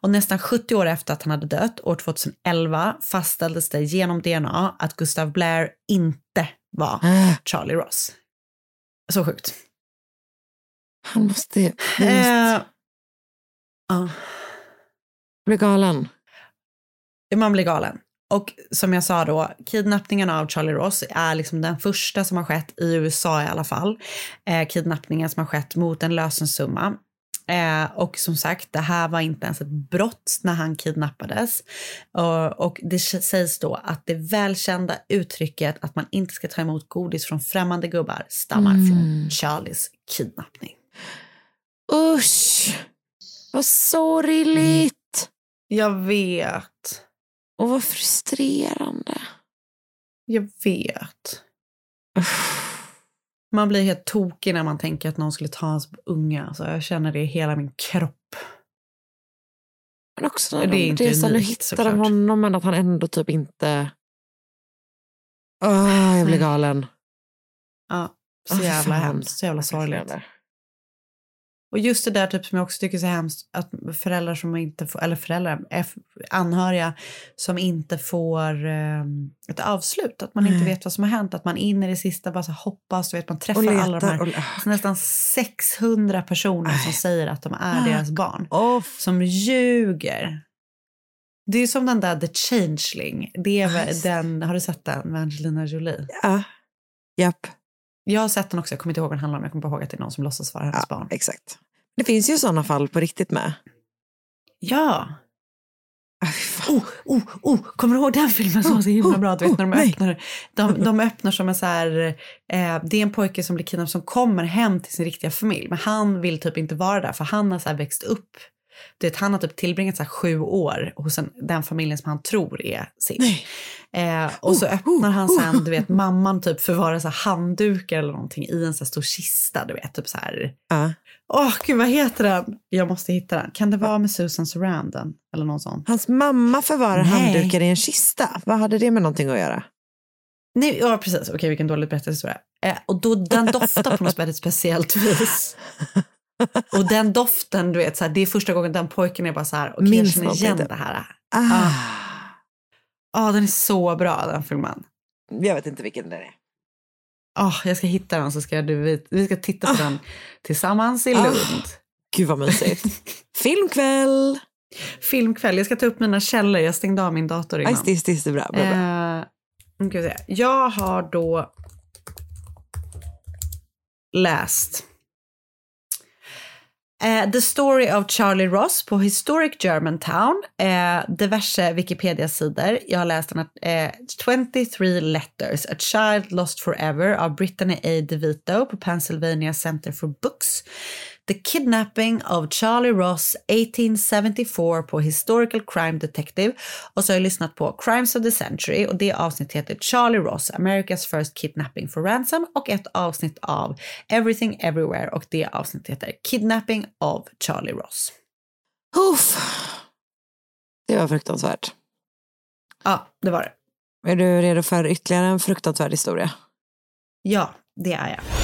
Och nästan 70 år efter att han hade dött, år 2011, fastställdes det genom DNA att Gustav Blair inte var Äh, Charlie Ross. Så sjukt. Han måste, han måste Eh, ja, bli galen. man blir galen. Och som jag sa då, kidnappningen av Charlie Ross är liksom den första som har skett i USA i alla fall. Eh, kidnappningen som har skett mot en lösensumma. Eh, och som sagt, det här var inte ens ett brott när han kidnappades. Och, och det sägs då att det välkända uttrycket att man inte ska ta emot godis från främmande gubbar stammar från Charlies kidnappning. Usch! Vad sorgligt. Jag vet. Och vad frustrerande. Jag vet. Man blir helt tokig när man tänker att någon skulle ta ens unga. Alltså, jag känner det i hela min kropp. Men också när Det är de resan nu hittade såklart. honom men att han ändå typ inte... Åh, jag blir galen. Ja, så fy jävla fan. hemskt, så jävla sorgligt. Och just det där typ som jag också tycker är så hemskt, att föräldrar som inte får, eller föräldrar, anhöriga som inte får eh, ett avslut, att man inte Nej. vet vad som har hänt, att man in i det sista bara så hoppas, du vet, man träffar alla de letar. här, Och, alltså nästan 600 personer som Nej. säger att de är deras barn. Åh, som ljuger. Det är som den där The Changeling. Det är den, har du sett den med Angelina Jolie? ja. Japp. Jag har sett den också, jag kommer inte ihåg vad den handlar om. Jag kommer bara ihåg att det är någon som låtsas vara hennes Ja, barn. exakt. Det finns ju sådana fall på riktigt med. Ja. Ah. Oh, oh, oh, kommer du ihåg den filmen som var så himla oh, bra? Du vet när de oh, nej. öppnar, de, de öppnar som en så här, eh, det är en pojke som blir kidnappad som kommer hem till sin riktiga familj. Men han vill typ inte vara där för han har så växt upp. Du vet, han har typ tillbringat så sju år hos en, den familjen som han tror är sin. Eh, och så Oh, öppnar oh, han oh. sen, du vet, mamman typ förvarar så handdukar eller någonting i en så stor kista, du vet, typ så här. Ja. Åh, gud, vad heter den? Jag måste hitta den. Kan det vara med Susan Sarandon eller någon sån? Hans mamma förvarar Nej. handdukar i en kista. Vad hade det med någonting att göra? Nej, ja, precis. Okej, vilken dålig berättelsehistoria. Eh, och då, den doftar på något väldigt speciellt vis. Och den doften, du vet, så här, det är första gången den pojken är bara så här, okej, jag Minns känner igen det här. Ah. Ja, den är så bra den filmen. Jag vet inte vilken det är. Oh, jag ska hitta den så ska du, vi, ska titta på den tillsammans i Ah. Lund. Gud vad mysigt. Filmkväll! Filmkväll. Jag ska ta upp mina källor. Jag stängde av min dator innan. Just just just bra. bra, bra. Eh. Jag har då läst eh, The Story of Charlie Ross på Historic Germantown, eh, diverse Wikipedia-sidor. Jag har läst den här, eh, 23 Letters, A Child Lost Forever av Brittany A. DeVito på Pennsylvania Center for Books. The Kidnapping of Charlie Ross 1874 på Historical Crime Detective. Och så har jag lyssnat på Crimes of the Century och det avsnittet heter Charlie Ross, America's First Kidnapping for Ransom och ett avsnitt av Everything Everywhere och det avsnittet heter Kidnapping of Charlie Ross. Uff. Det var fruktansvärt. Ja, det var det. Är du redo för ytterligare en fruktansvärd historia? Ja, det är jag.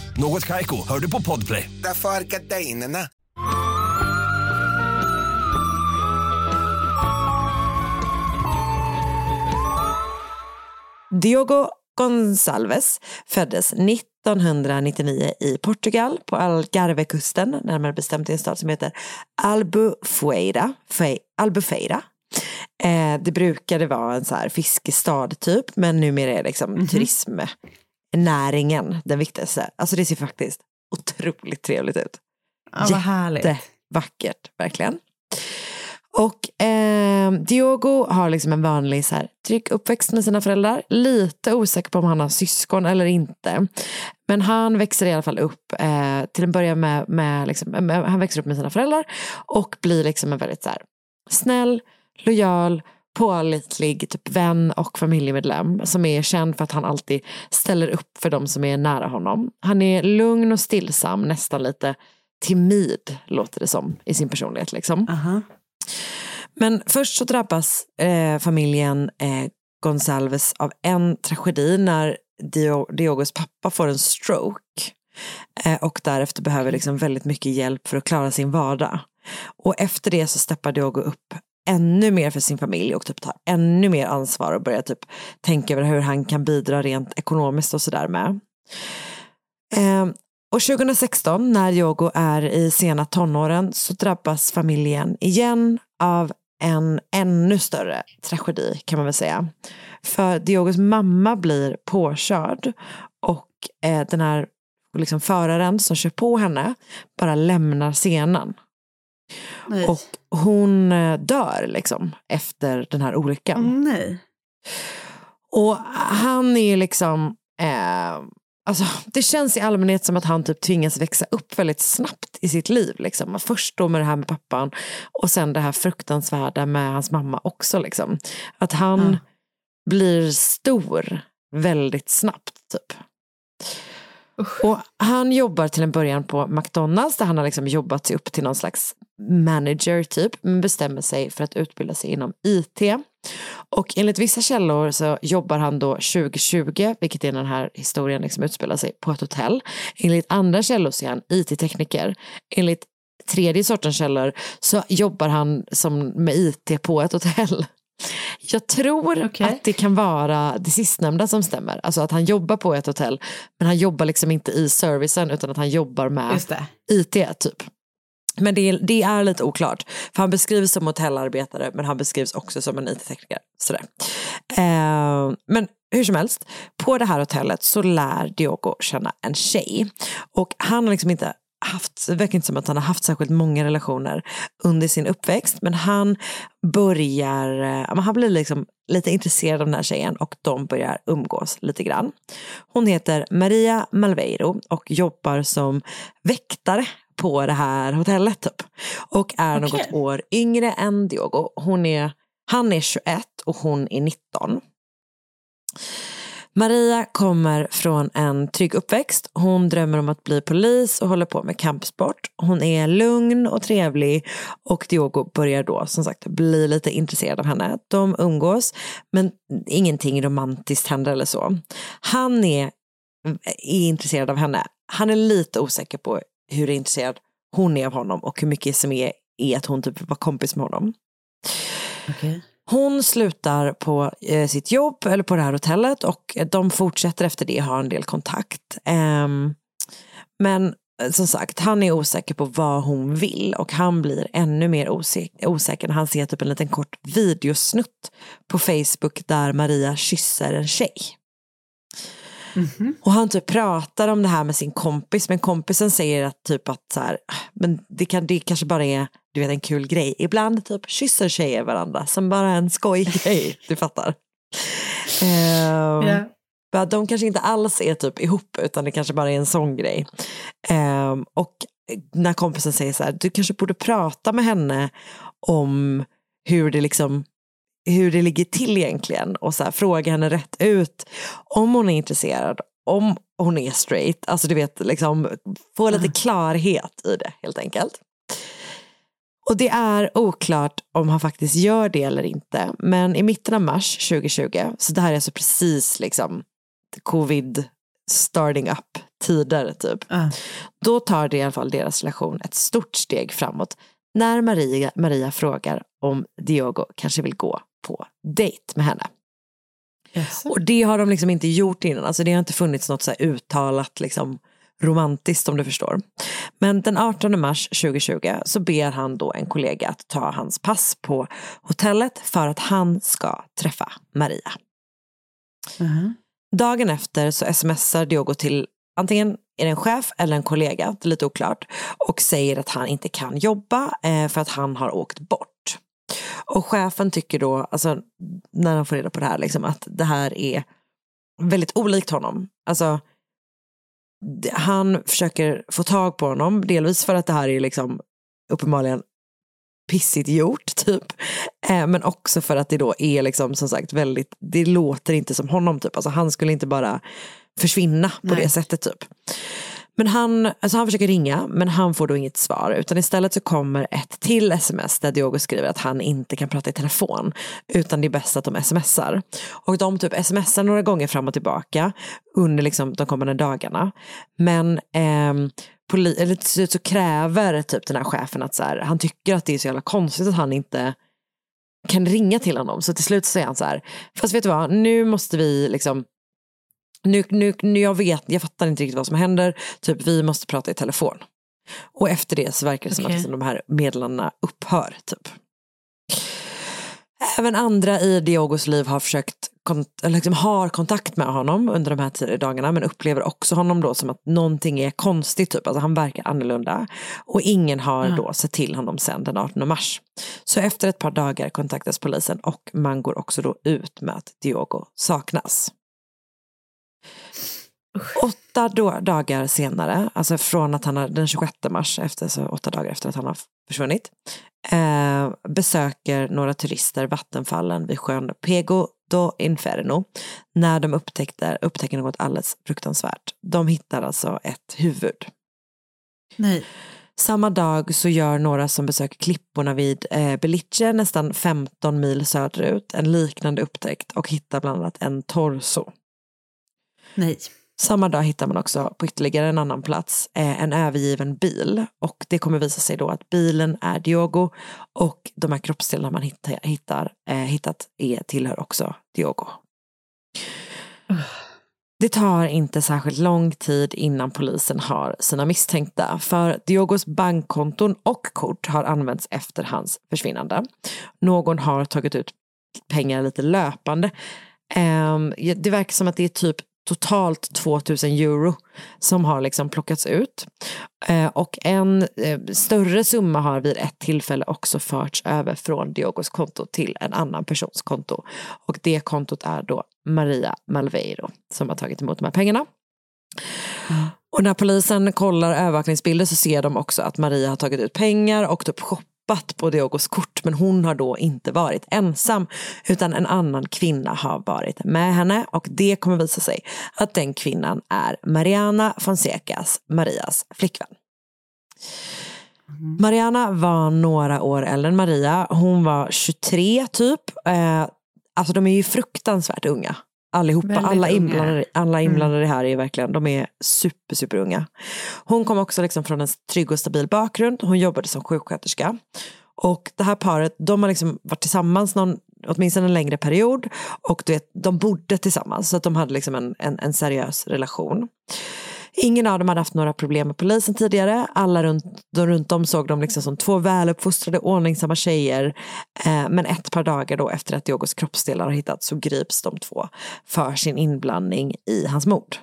Något Kaiko, hör du på Podplay. Därför är gardinerna. Diogo Gonçalves föddes 1999 i Portugal på Algarvekusten, närmare bestämt i en stad som heter Albufeira. Fe, Albufeira. Eh, det brukade vara en så här fiskestad typ, men numera är liksom turismnäringen den viktigaste. Alltså det ser faktiskt otroligt trevligt ut. Ja, vad härligt. Jättevackert, verkligen. Och eh, Diogo har liksom en vanlig så här, trygg uppväxt med sina föräldrar. Lite osäker på om han har syskon eller inte. Men han växer i alla fall upp eh, till en början med, med, liksom, med, han växer upp med sina föräldrar och blir liksom en väldigt så här, snäll, lojal, pålitlig typ vän och familjemedlem som är känd för att han alltid ställer upp för de som är nära honom. Han är lugn och stillsam, nästan lite timid låter det som i sin personlighet. Liksom. Aha. Men först så drabbas eh, familjen eh, Gonsalves av en tragedi när Dio, Diogos pappa får en stroke eh, och därefter behöver liksom väldigt mycket hjälp för att klara sin vardag. Och efter det så steppar Diogo upp ännu mer för sin familj och typ tar ännu mer ansvar och börjar typ tänka över hur han kan bidra rent ekonomiskt och sådär med. Eh, och 2016 när Yogo är i sena tonåren så drabbas familjen igen av en ännu större tragedi kan man väl säga. För Diogos mamma blir påkörd och eh, den här liksom, föraren som kör på henne bara lämnar scenen. Nej. Och hon eh, dör liksom efter den här olyckan. Mm, nej. Och han är liksom, eh, alltså, det känns i allmänhet som att han typ tvingas växa upp väldigt snabbt i sitt liv. Liksom. Först då med det här med pappan och sen det här fruktansvärda med hans mamma också. Liksom. Att han Ja. blir stor väldigt snabbt. typ. Och han jobbar till en början på McDonalds där han har liksom jobbat sig upp till någon slags manager typ, men bestämmer sig för att utbilda sig inom IT. Och enligt vissa källor så jobbar han då 2020, vilket är den här historien liksom utspelar sig, på ett hotell. Enligt andra källor så är han IT-tekniker. Enligt tredje sortens källor så jobbar han som med IT på ett hotell. Jag tror Okej. att det kan vara det sistnämnda som stämmer. Alltså att han jobbar på ett hotell men han jobbar liksom inte i servicen utan att han jobbar med. IT typ. Men det är, det är lite oklart. För han beskrivs som hotellarbetare men han beskrivs också som en IT-tekniker. Sådär. Eh, men hur som helst, på det här hotellet så lär Diogo känna en tjej. Och han har liksom inte haft, det verkar inte som att han har haft särskilt många relationer under sin uppväxt. Men han börjar, eh, han blir liksom lite intresserad av den här tjejen och de börjar umgås lite grann. Hon heter Maria Malveiro och jobbar som väktare på det här hotellet typ. Och är Okej. något år yngre än Diogo. Hon är, han är 21 och hon är 19. Maria kommer från en trygg uppväxt. Hon drömmer om att bli polis och håller på med kampsport. Hon är lugn och trevlig och Diogo börjar då som sagt bli lite intresserad av henne. De umgås men ingenting romantiskt händer eller så. Han är, är intresserad av henne. Han är lite osäker på hur intresserad hon är av honom och hur mycket som är, är att hon typ var kompis med honom. Okay. Hon slutar på eh, sitt jobb eller på det här hotellet och eh, de fortsätter efter det ha en del kontakt. Ehm, eh, men som sagt, han är osäker på vad hon vill och han blir ännu mer osäker, osäker när han ser typ en liten kort videosnutt på Facebook där Maria kysser en tjej. Mhm. Och han typ pratar om det här med sin kompis men kompisen säger att typ att så här, men det, kan, det kanske bara är du vet en kul grej. Ibland typ kysser tjejer varandra som bara en skojgrej, du fattar. Ehm, Ja. De kanske inte alls är typ ihop utan det kanske bara är en sån grej. Ehm, och när kompisen säger så här, du kanske borde prata med henne om hur det liksom hur det ligger till egentligen och så här, fråga henne rätt ut om hon är intresserad, om hon är straight, alltså du vet liksom få lite klarhet i det helt enkelt. Och det är oklart om han faktiskt gör det eller inte, men i mitten av mars 2020, så det här är alltså precis liksom covid starting up tider typ, då tar det i alla fall deras relation ett stort steg framåt när Maria, Maria frågar om Diogo kanske vill gå på dejt med henne. Och det har de liksom inte gjort innan, alltså det har inte funnits något så uttalat liksom romantiskt om du förstår. Men den 18 mars 2020 så ber han då en kollega att ta hans pass på hotellet för att han ska träffa Maria. Dagen efter så smsar Diogo till antingen är det en chef eller en kollega, det är lite oklart, och säger att han inte kan jobba eh, för att han har åkt bort. Och chefen tycker då, alltså när han får reda på det här, liksom, att det här är väldigt olikt honom. Alltså, han försöker få tag på honom, delvis för att det här är liksom uppenbarligen pissigt gjort typ. Eh, men också för att det då är liksom som sagt väldigt, det låter inte som honom typ. Alltså han skulle inte bara försvinna på Nej. det sättet typ. Men han, alltså han försöker ringa men han får då inget svar utan istället så kommer ett till sms där Diogo skriver att han inte kan prata i telefon utan det är bäst att de smsar. Och de typ smsar några gånger fram och tillbaka under liksom de kommande dagarna. Men eh, poli- eller till slut så kräver typ den här chefen att så här, han tycker att det är så jävla konstigt att han inte kan ringa till honom. Så till slut så säger han så här, fast vet du vad, nu måste vi liksom nu, nu, nu jag vet, jag fattar inte riktigt vad som händer, typ vi måste prata i telefon. Och efter det så verkar det som att liksom, de här meddelandena upphör. Typ. Även andra i Diogos liv har försökt kont- liksom har kontakt med honom under de här tio dagarna men upplever också honom då som att någonting är konstigt, typ. alltså han verkar annorlunda. Och ingen har Ja. då sett till honom sedan den 18 mars. Så efter ett par dagar kontaktas polisen och man går också då ut med att Diogo saknas. Åtta dagar senare, alltså från att han har, den 26 mars, efter, så åtta dagar efter att han har försvunnit, eh, besöker några turister vattenfallen vid sjön Pego do Inferno när de upptäckte, upptäcker något alldeles fruktansvärt. De hittar alltså ett huvud. Nej. Samma dag så gör några som besöker klipporna vid eh, Belice, nästan 15 mil söderut, en liknande upptäckt och hittar bland annat en torso. Nej. Samma dag hittar man också på ytterligare en annan plats eh, en övergiven bil och det kommer visa sig då att bilen är Diogo och de här kroppsdelarna man hittar, hittar, eh, hittat är, tillhör också Diogo. Det tar inte särskilt lång tid innan polisen har sina misstänkta för Diogos bankkonton och kort har använts efter hans försvinnande. Någon har tagit ut pengar lite löpande. Ehm, det verkar som att det är typ totalt 2000 euro som har liksom plockats ut. Eh, och en eh, större summa har vid ett tillfälle också förts över från Diogos konto till en annan persons konto. Och det kontot är då Maria Malveiro som har tagit emot de här pengarna. Och när polisen kollar övervakningsbilder så ser de också att Maria har tagit ut pengar och typ nappat på Diogos kort men hon har då inte varit ensam utan en annan kvinna har varit med henne och det kommer visa sig att den kvinnan är Mariana Fonsecas, Marias flickvän. Mariana var några år äldre än Maria. Hon var 23 typ. Eh, alltså de är ju fruktansvärt unga. Allihopa, Väldigt alla inblandade, alla inblandade här är verkligen, de är super, super unga. Hon kom också liksom från en trygg och stabil bakgrund. Hon jobbade som sjuksköterska. Och det här paret, de har liksom varit tillsammans någon, åtminstone en längre period. Och du vet, de bodde tillsammans, så att de hade liksom en, en, en seriös relation. Ingen av dem hade haft några problem med polisen tidigare. Alla runt, de runt om såg dem liksom som två väluppfostrade, ordningsamma tjejer. Eh, men ett par dagar då efter att Diogos kroppsdelar har hittats så grips de två för sin inblandning i hans mord.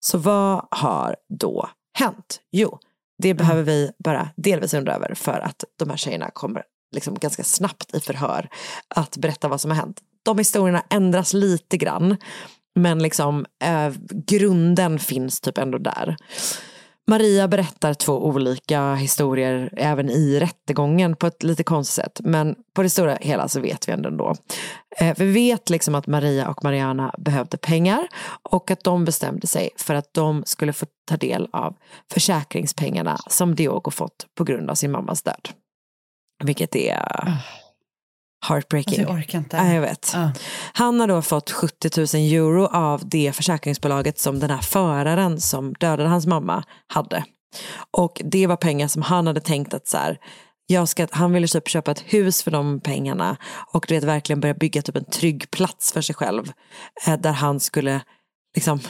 Så vad har då hänt? Jo, det behöver vi bara delvis undra över för att de här tjejerna kommer liksom ganska snabbt i förhör att berätta vad som har hänt. De historierna ändras lite grann men liksom eh, grunden finns typ ändå där. Maria berättar två olika historier även i rättegången på ett lite konstigt sätt. Men på det stora hela så vet vi ändå. ändå. Eh, vi vet liksom att Maria och Mariana behövde pengar och att de bestämde sig för att de skulle få ta del av försäkringspengarna som Diogo fått på grund av sin mammas död. Vilket är ah heartbreaking. Alltså, jag orkar inte. Ja, jag vet. Han har då fått 70 000 euro av det försäkringsbolaget som den här föraren som dödade hans mamma hade. Och det var pengar som han hade tänkt att så här, jag ska, han ville typ köpa ett hus för de pengarna och du vet, verkligen börja bygga typ en trygg plats för sig själv. Eh, där han skulle liksom,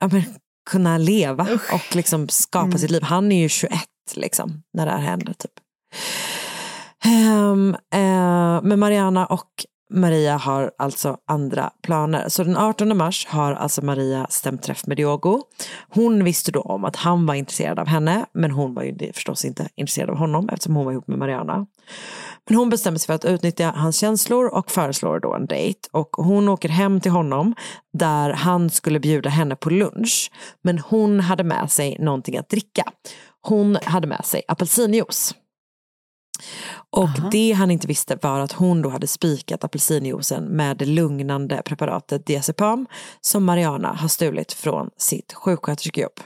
ja, men, kunna leva och liksom skapa Mm. sitt liv. Han är ju 21 liksom, när det här händer. Typ. Um, uh, men Mariana och Maria har alltså andra planer. Så den 18 mars har alltså Maria stämt träff med Diogo. Hon visste då om att han var intresserad av henne, men hon var ju förstås inte intresserad av honom eftersom hon var ihop med Mariana. Men hon bestämmer sig för att utnyttja hans känslor och föreslår då en dejt. Och hon åker hem till honom där han skulle bjuda henne på lunch. Men hon hade med sig någonting att dricka. Hon hade med sig apelsinjuice. Och det han inte visste var att hon då hade spikat apelsinjuicen med det lugnande preparatet diazepam som Mariana har stulit från sitt sjuksköterskejobb.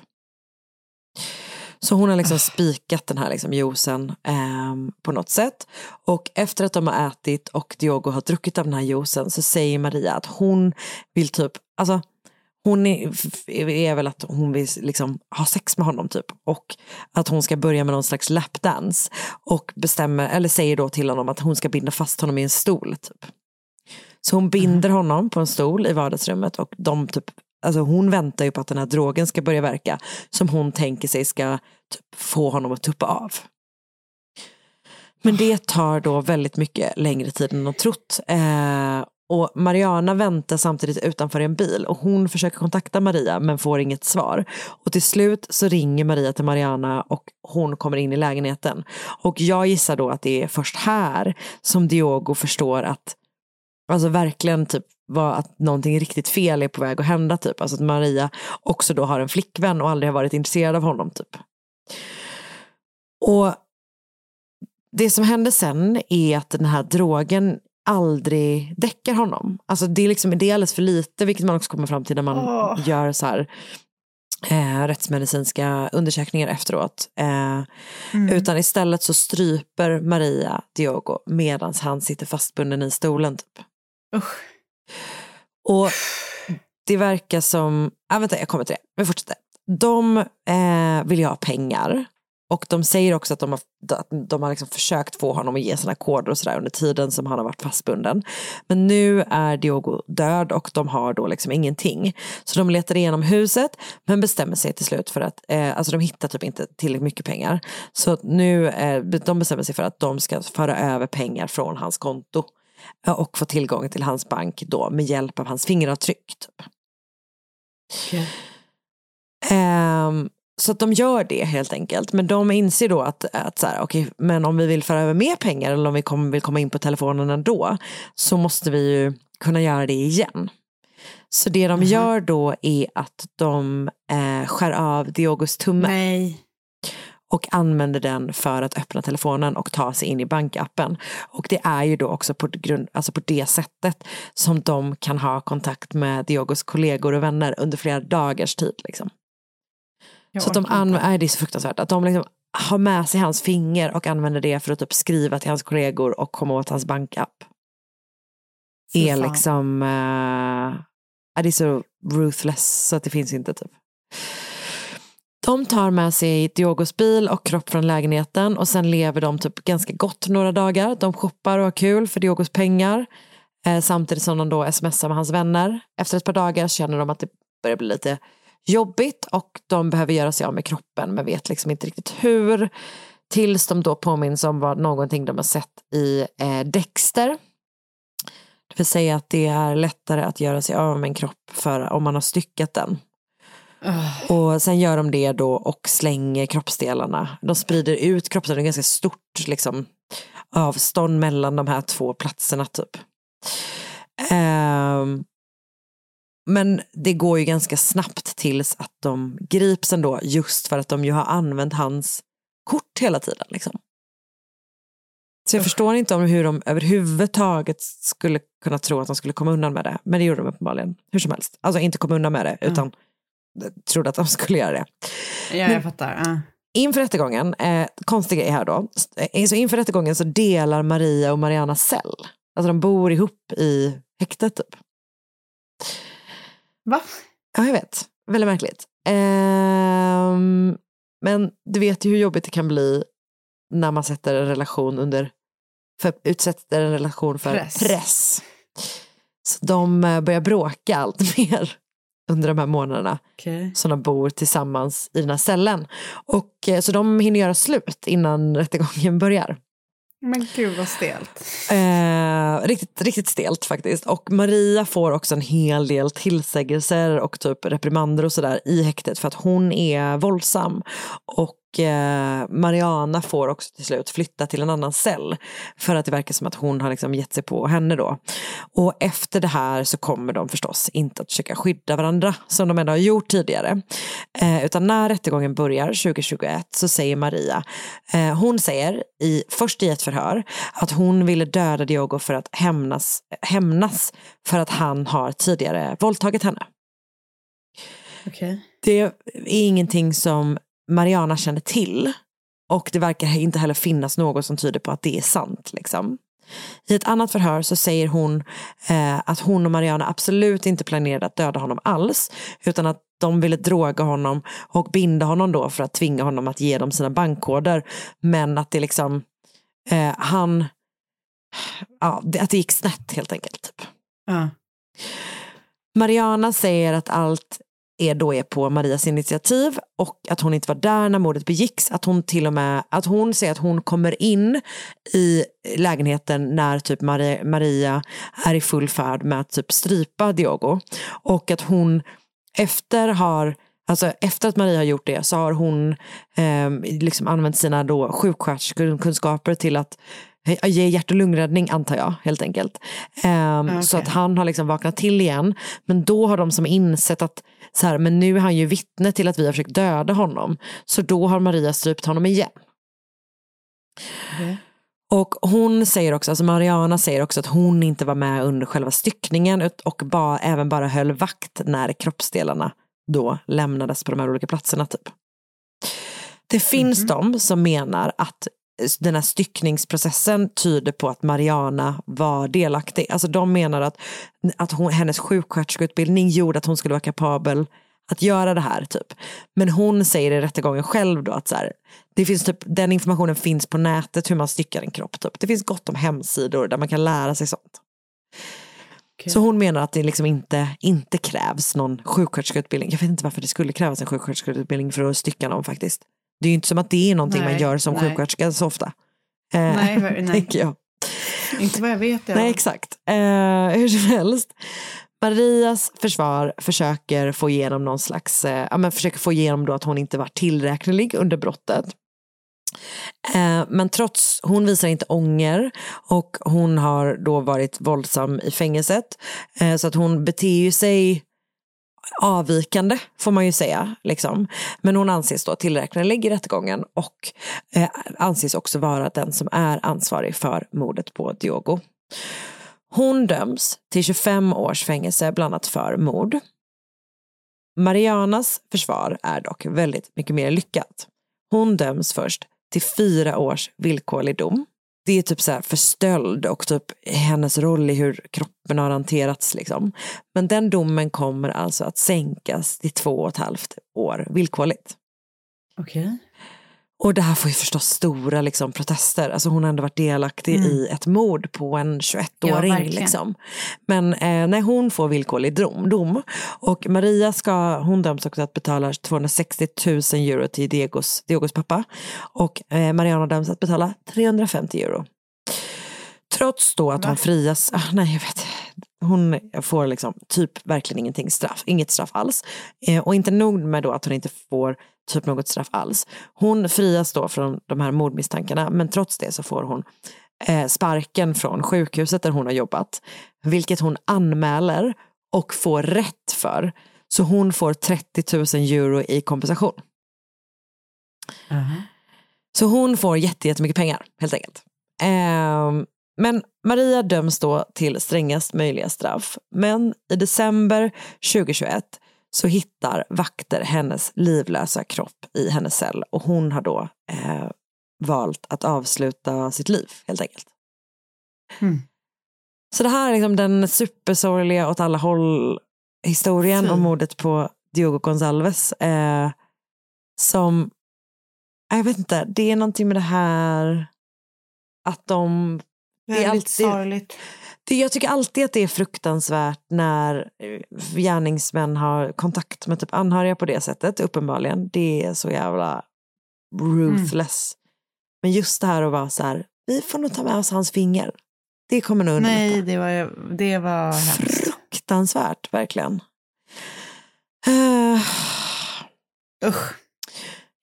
Så hon har liksom spikat den här liksom juicen ehm, på något sätt. Och efter att de har ätit och Diogo har druckit av den här juicen så säger Maria att hon vill typ, alltså hon är, är väl att hon vill liksom ha sex med honom typ. Och att hon ska börja med någon slags lapdance. Och bestämmer, eller säger då till honom att hon ska binda fast honom i en stol typ. Så hon binder honom på en stol i vardagsrummet och de typ, alltså hon väntar ju på att den här drogen ska börja verka. Som hon tänker sig ska typ få honom att tuppa av. Men det tar då väldigt mycket längre tid än hon trott. Eh, och Mariana väntar samtidigt utanför en bil och hon försöker kontakta Maria men får inget svar. Och till slut så ringer Maria till Mariana och hon kommer in i lägenheten. Och jag gissar då att det är först här som Diogo förstår att Alltså verkligen typ var att någonting riktigt fel är på väg att hända typ. Alltså att Maria också då har en flickvän och aldrig har varit intresserad av honom typ. Och det som händer sen är att den här drogen aldrig däckar honom. Alltså det är liksom det är alldeles för lite, vilket man också kommer fram till när man Åh. gör så här eh, rättsmedicinska undersökningar efteråt. Eh, Mm. Utan istället så stryper Maria Diogo medan han sitter fastbunden i stolen. Typ. Och det verkar som, ah, vänta jag kommer till det, vi fortsätter. De eh, vill ju ha pengar. Och de säger också att de har, att de har liksom försökt få honom att ge sina koder och sådär under tiden som han har varit fastbunden. Men nu är Diogo död och de har då liksom ingenting. Så de letar igenom huset men bestämmer sig till slut för att, eh, alltså de hittar typ inte tillräckligt mycket pengar. Så nu, eh, de bestämmer sig för att de ska föra över pengar från hans konto eh, och få tillgång till hans bank då med hjälp av hans fingeravtryck. Typ. Ehm, så att de gör det helt enkelt. Men de inser då att, att så här, okej, men om vi vill föra över mer pengar eller om vi kommer, vill komma in på telefonen ändå så måste vi ju kunna göra det igen. Så det de gör då är att de eh, skär av Diogos tumme. Nej. och använder den för att öppna telefonen och ta sig in i bankappen. Och det är ju då också på, grund, alltså på det sättet som de kan ha kontakt med Diogos kollegor och vänner under flera dagars tid. Liksom. Så att de använder, det är så fruktansvärt, att de liksom har med sig hans finger och använder det för att typ skriva till hans kollegor och komma åt hans bankapp. Är liksom, uh, det är så ruthless så att det finns inte typ. De tar med sig Diogos bil och kropp från lägenheten och sen lever de typ ganska gott några dagar. De shoppar och har kul för Diogos pengar. Eh, samtidigt som de då smsar med hans vänner. Efter ett par dagar känner de att det börjar bli lite jobbigt och de behöver göra sig av med kroppen men vet liksom inte riktigt hur. Tills de då påminns om vad någonting de har sett i eh, Dexter. Det vill säga att det är lättare att göra sig av med en kropp för om man har styckat den. Och sen gör de det då och slänger kroppsdelarna. De sprider ut kroppsdelarna, det är ganska stort liksom, avstånd mellan de här två platserna typ. Ehm, men det går ju ganska snabbt tills att de grips ändå just för att de ju har använt hans kort hela tiden. Liksom. Så jag förstår inte om hur de överhuvudtaget skulle kunna tro att de skulle komma undan med det. Men det gjorde de uppenbarligen. Hur som helst. Alltså inte komma undan med det utan trodde att de skulle göra det. Ja, jag Men- fattar. Ja. Inför rättegången, eh, konstig grej här då, eh, så inför rättegången så delar Maria och Mariana cell. Alltså de bor ihop i häktet typ. Va? Ja, jag vet. Väldigt märkligt. Ehm, men du vet ju hur jobbigt det kan bli när man sätter en relation under, för, utsätter en relation för Press. press. Så de eh, börjar bråka allt mer under de här månaderna Okej. som de bor tillsammans i den här cellen. Och, eh, så de hinner göra slut innan rättegången börjar. Men gud vad stelt. Eh, riktigt, riktigt stelt faktiskt. Och Maria får också en hel del tillsägelser och typ reprimander och sådär i häktet för att hon är våldsam. Och Mariana får också till slut flytta till en annan cell för att det verkar som att hon har liksom gett sig på henne då. Och efter det här så kommer de förstås inte att försöka skydda varandra som de ändå har gjort tidigare. Eh, utan när rättegången börjar 2021 så säger Maria, eh, hon säger i, först i ett förhör att hon ville döda Diogo för att hämnas, hämnas för att han har tidigare våldtagit henne. Okej. Det är ingenting som Mariana känner till och det verkar inte heller finnas något som tyder på att det är sant. Liksom. I ett annat förhör så säger hon eh, att hon och Mariana absolut inte planerade att döda honom alls utan att de ville droga honom och binda honom då för att tvinga honom att ge dem sina bankkoder. Men att det liksom, eh, han, ja, att det gick snett helt enkelt. Typ. Ja. Mariana säger att allt är då är på Marias initiativ och att hon inte var där när mordet begicks. Att hon till och med, att hon säger att hon kommer in i lägenheten när typ Maria, Maria är i full färd med att typ strypa Diogo. Och att hon efter har Alltså efter att Maria har gjort det så har hon eh, liksom använt sina då sjuksköterskekunskaper till att ge hjärt och lungräddning antar jag helt enkelt. Eh, Så okej. att han har liksom vaknat till igen. Men då har de som insett att så här, men nu är han ju vittne till att vi har försökt döda honom. Så då har Maria strypt honom igen. Och hon säger också, alltså Mariana säger också att hon inte var med under själva styckningen och ba, även bara höll vakt när kroppsdelarna då lämnades på de här olika platserna. Typ. Det finns de som menar att den här styckningsprocessen tyder på att Mariana var delaktig. Alltså de menar att, att hon, hennes sjuksköterskeutbildning gjorde att hon skulle vara kapabel att göra det här. typ. Men hon säger i rättegången själv då att så här, det finns typ, den informationen finns på nätet hur man styckar en kropp. Typ. Det finns gott om hemsidor där man kan lära sig sånt. Så hon menar att det liksom inte, inte krävs någon sjuksköterskeutbildning. Jag vet inte varför det skulle krävas en sjuksköterskeutbildning för att stycka någon faktiskt. Det är ju inte som att det är någonting man Nej, gör som nej. sjuksköterska så ofta. Eh, Nej, nej. tänker jag. Inte vad jag vet. Jag. Nej, exakt. Eh, hur som helst. Marias försvar försöker få igenom någon slags, eh, ja, men försöker få igenom då att hon inte var tillräknelig under brottet. Eh, men trots, hon visar inte ånger och hon har då varit våldsam i fängelset. Eh, så att hon beter ju sig avvikande får man ju säga. Liksom. Men hon anses då tillräknelig i rättegången och eh, anses också vara den som är ansvarig för mordet på Diogo. Hon döms till 25 års fängelse bland annat för mord. Marianas försvar är dock väldigt mycket mer lyckat. Hon döms först till fyra års villkorlig dom. Det är typ så här för stöld och typ hennes roll i hur kroppen har hanterats. Liksom. Men den domen kommer alltså att sänkas till två och ett halvt år villkorligt. Okej. Och det här får ju förstås stora liksom, protester. Alltså hon har ändå varit delaktig Mm. i ett mord på en 21-åring. Ja, liksom. Men eh, när hon får villkorlig dom, dom och Maria ska, hon döms också att betala 260 000 euro till Diegos, Diegos pappa. Och eh, Mariana döms att betala 350 euro. Trots då att hon frias, ah, nej jag vet, hon får liksom typ verkligen ingenting straff, inget straff alls. Eh, och inte nog med då att hon inte får typ något straff alls. Hon frias då från de här mordmisstankarna men trots det så får hon eh, sparken från sjukhuset där hon har jobbat. Vilket hon anmäler och får rätt för. Så hon får 30 000 euro i kompensation. Så hon får jätte- jättemycket pengar helt enkelt. Ehm, men Maria döms då till strängast möjliga straff. Men i december 2021 så hittar vakter hennes livlösa kropp i hennes cell och hon har då eh, valt att avsluta sitt liv helt enkelt. Mm. Så det här är liksom den supersorgliga åt alla håll historien Fy. om mordet på Diogo Gonçalves. Eh, som, jag vet inte, det är någonting med det här att de... det är alltid- sorgligt. Det, jag tycker alltid att det är fruktansvärt när eh, gärningsmän har kontakt med typ anhöriga på det sättet, uppenbarligen. Det är så jävla ruthless. Men just det här att vara så här, vi får nog ta med oss hans finger. Det kommer nog underlätta. Nej, det var, det var hemskt. Fruktansvärt, verkligen. Uh, Usch.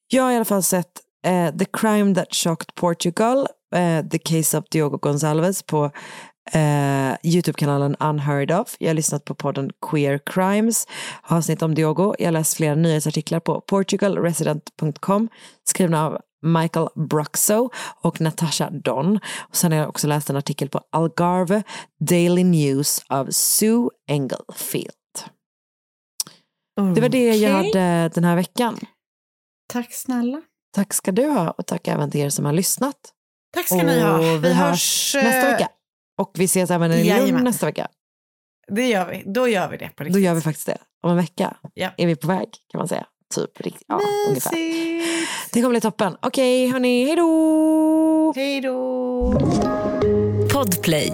Jag har i alla fall sett eh, The Crime That Shocked Portugal, eh, The Case of Diogo Gonçalves på eh, Youtube-kanalen Unheard of. Jag har lyssnat på podden Queer Crimes, avsnitt om Diogo. Jag har läst flera nyhetsartiklar på portugalresident.com skrivna av Michael Bruxo och Natasha Don. Och sen har jag också läst en artikel på Algarve Daily News av Sue Engelfield. Det var det jag hade den här veckan. Tack snälla. Tack ska du ha och tack även till er som har lyssnat. Tack ska ni ha. Och vi, hörs hörs, eh, nästa vecka. Och vi ses även i Lund Jajamän. nästa vecka. Det gör vi. Då gör vi det på Då riktigt. gör vi faktiskt det. Om en vecka Ja. är vi på väg kan man säga. Typ riktigt. Ja, ungefär. Mysigt. Det kommer bli toppen. Okej, hörni, hej då! Hej då! Podplay.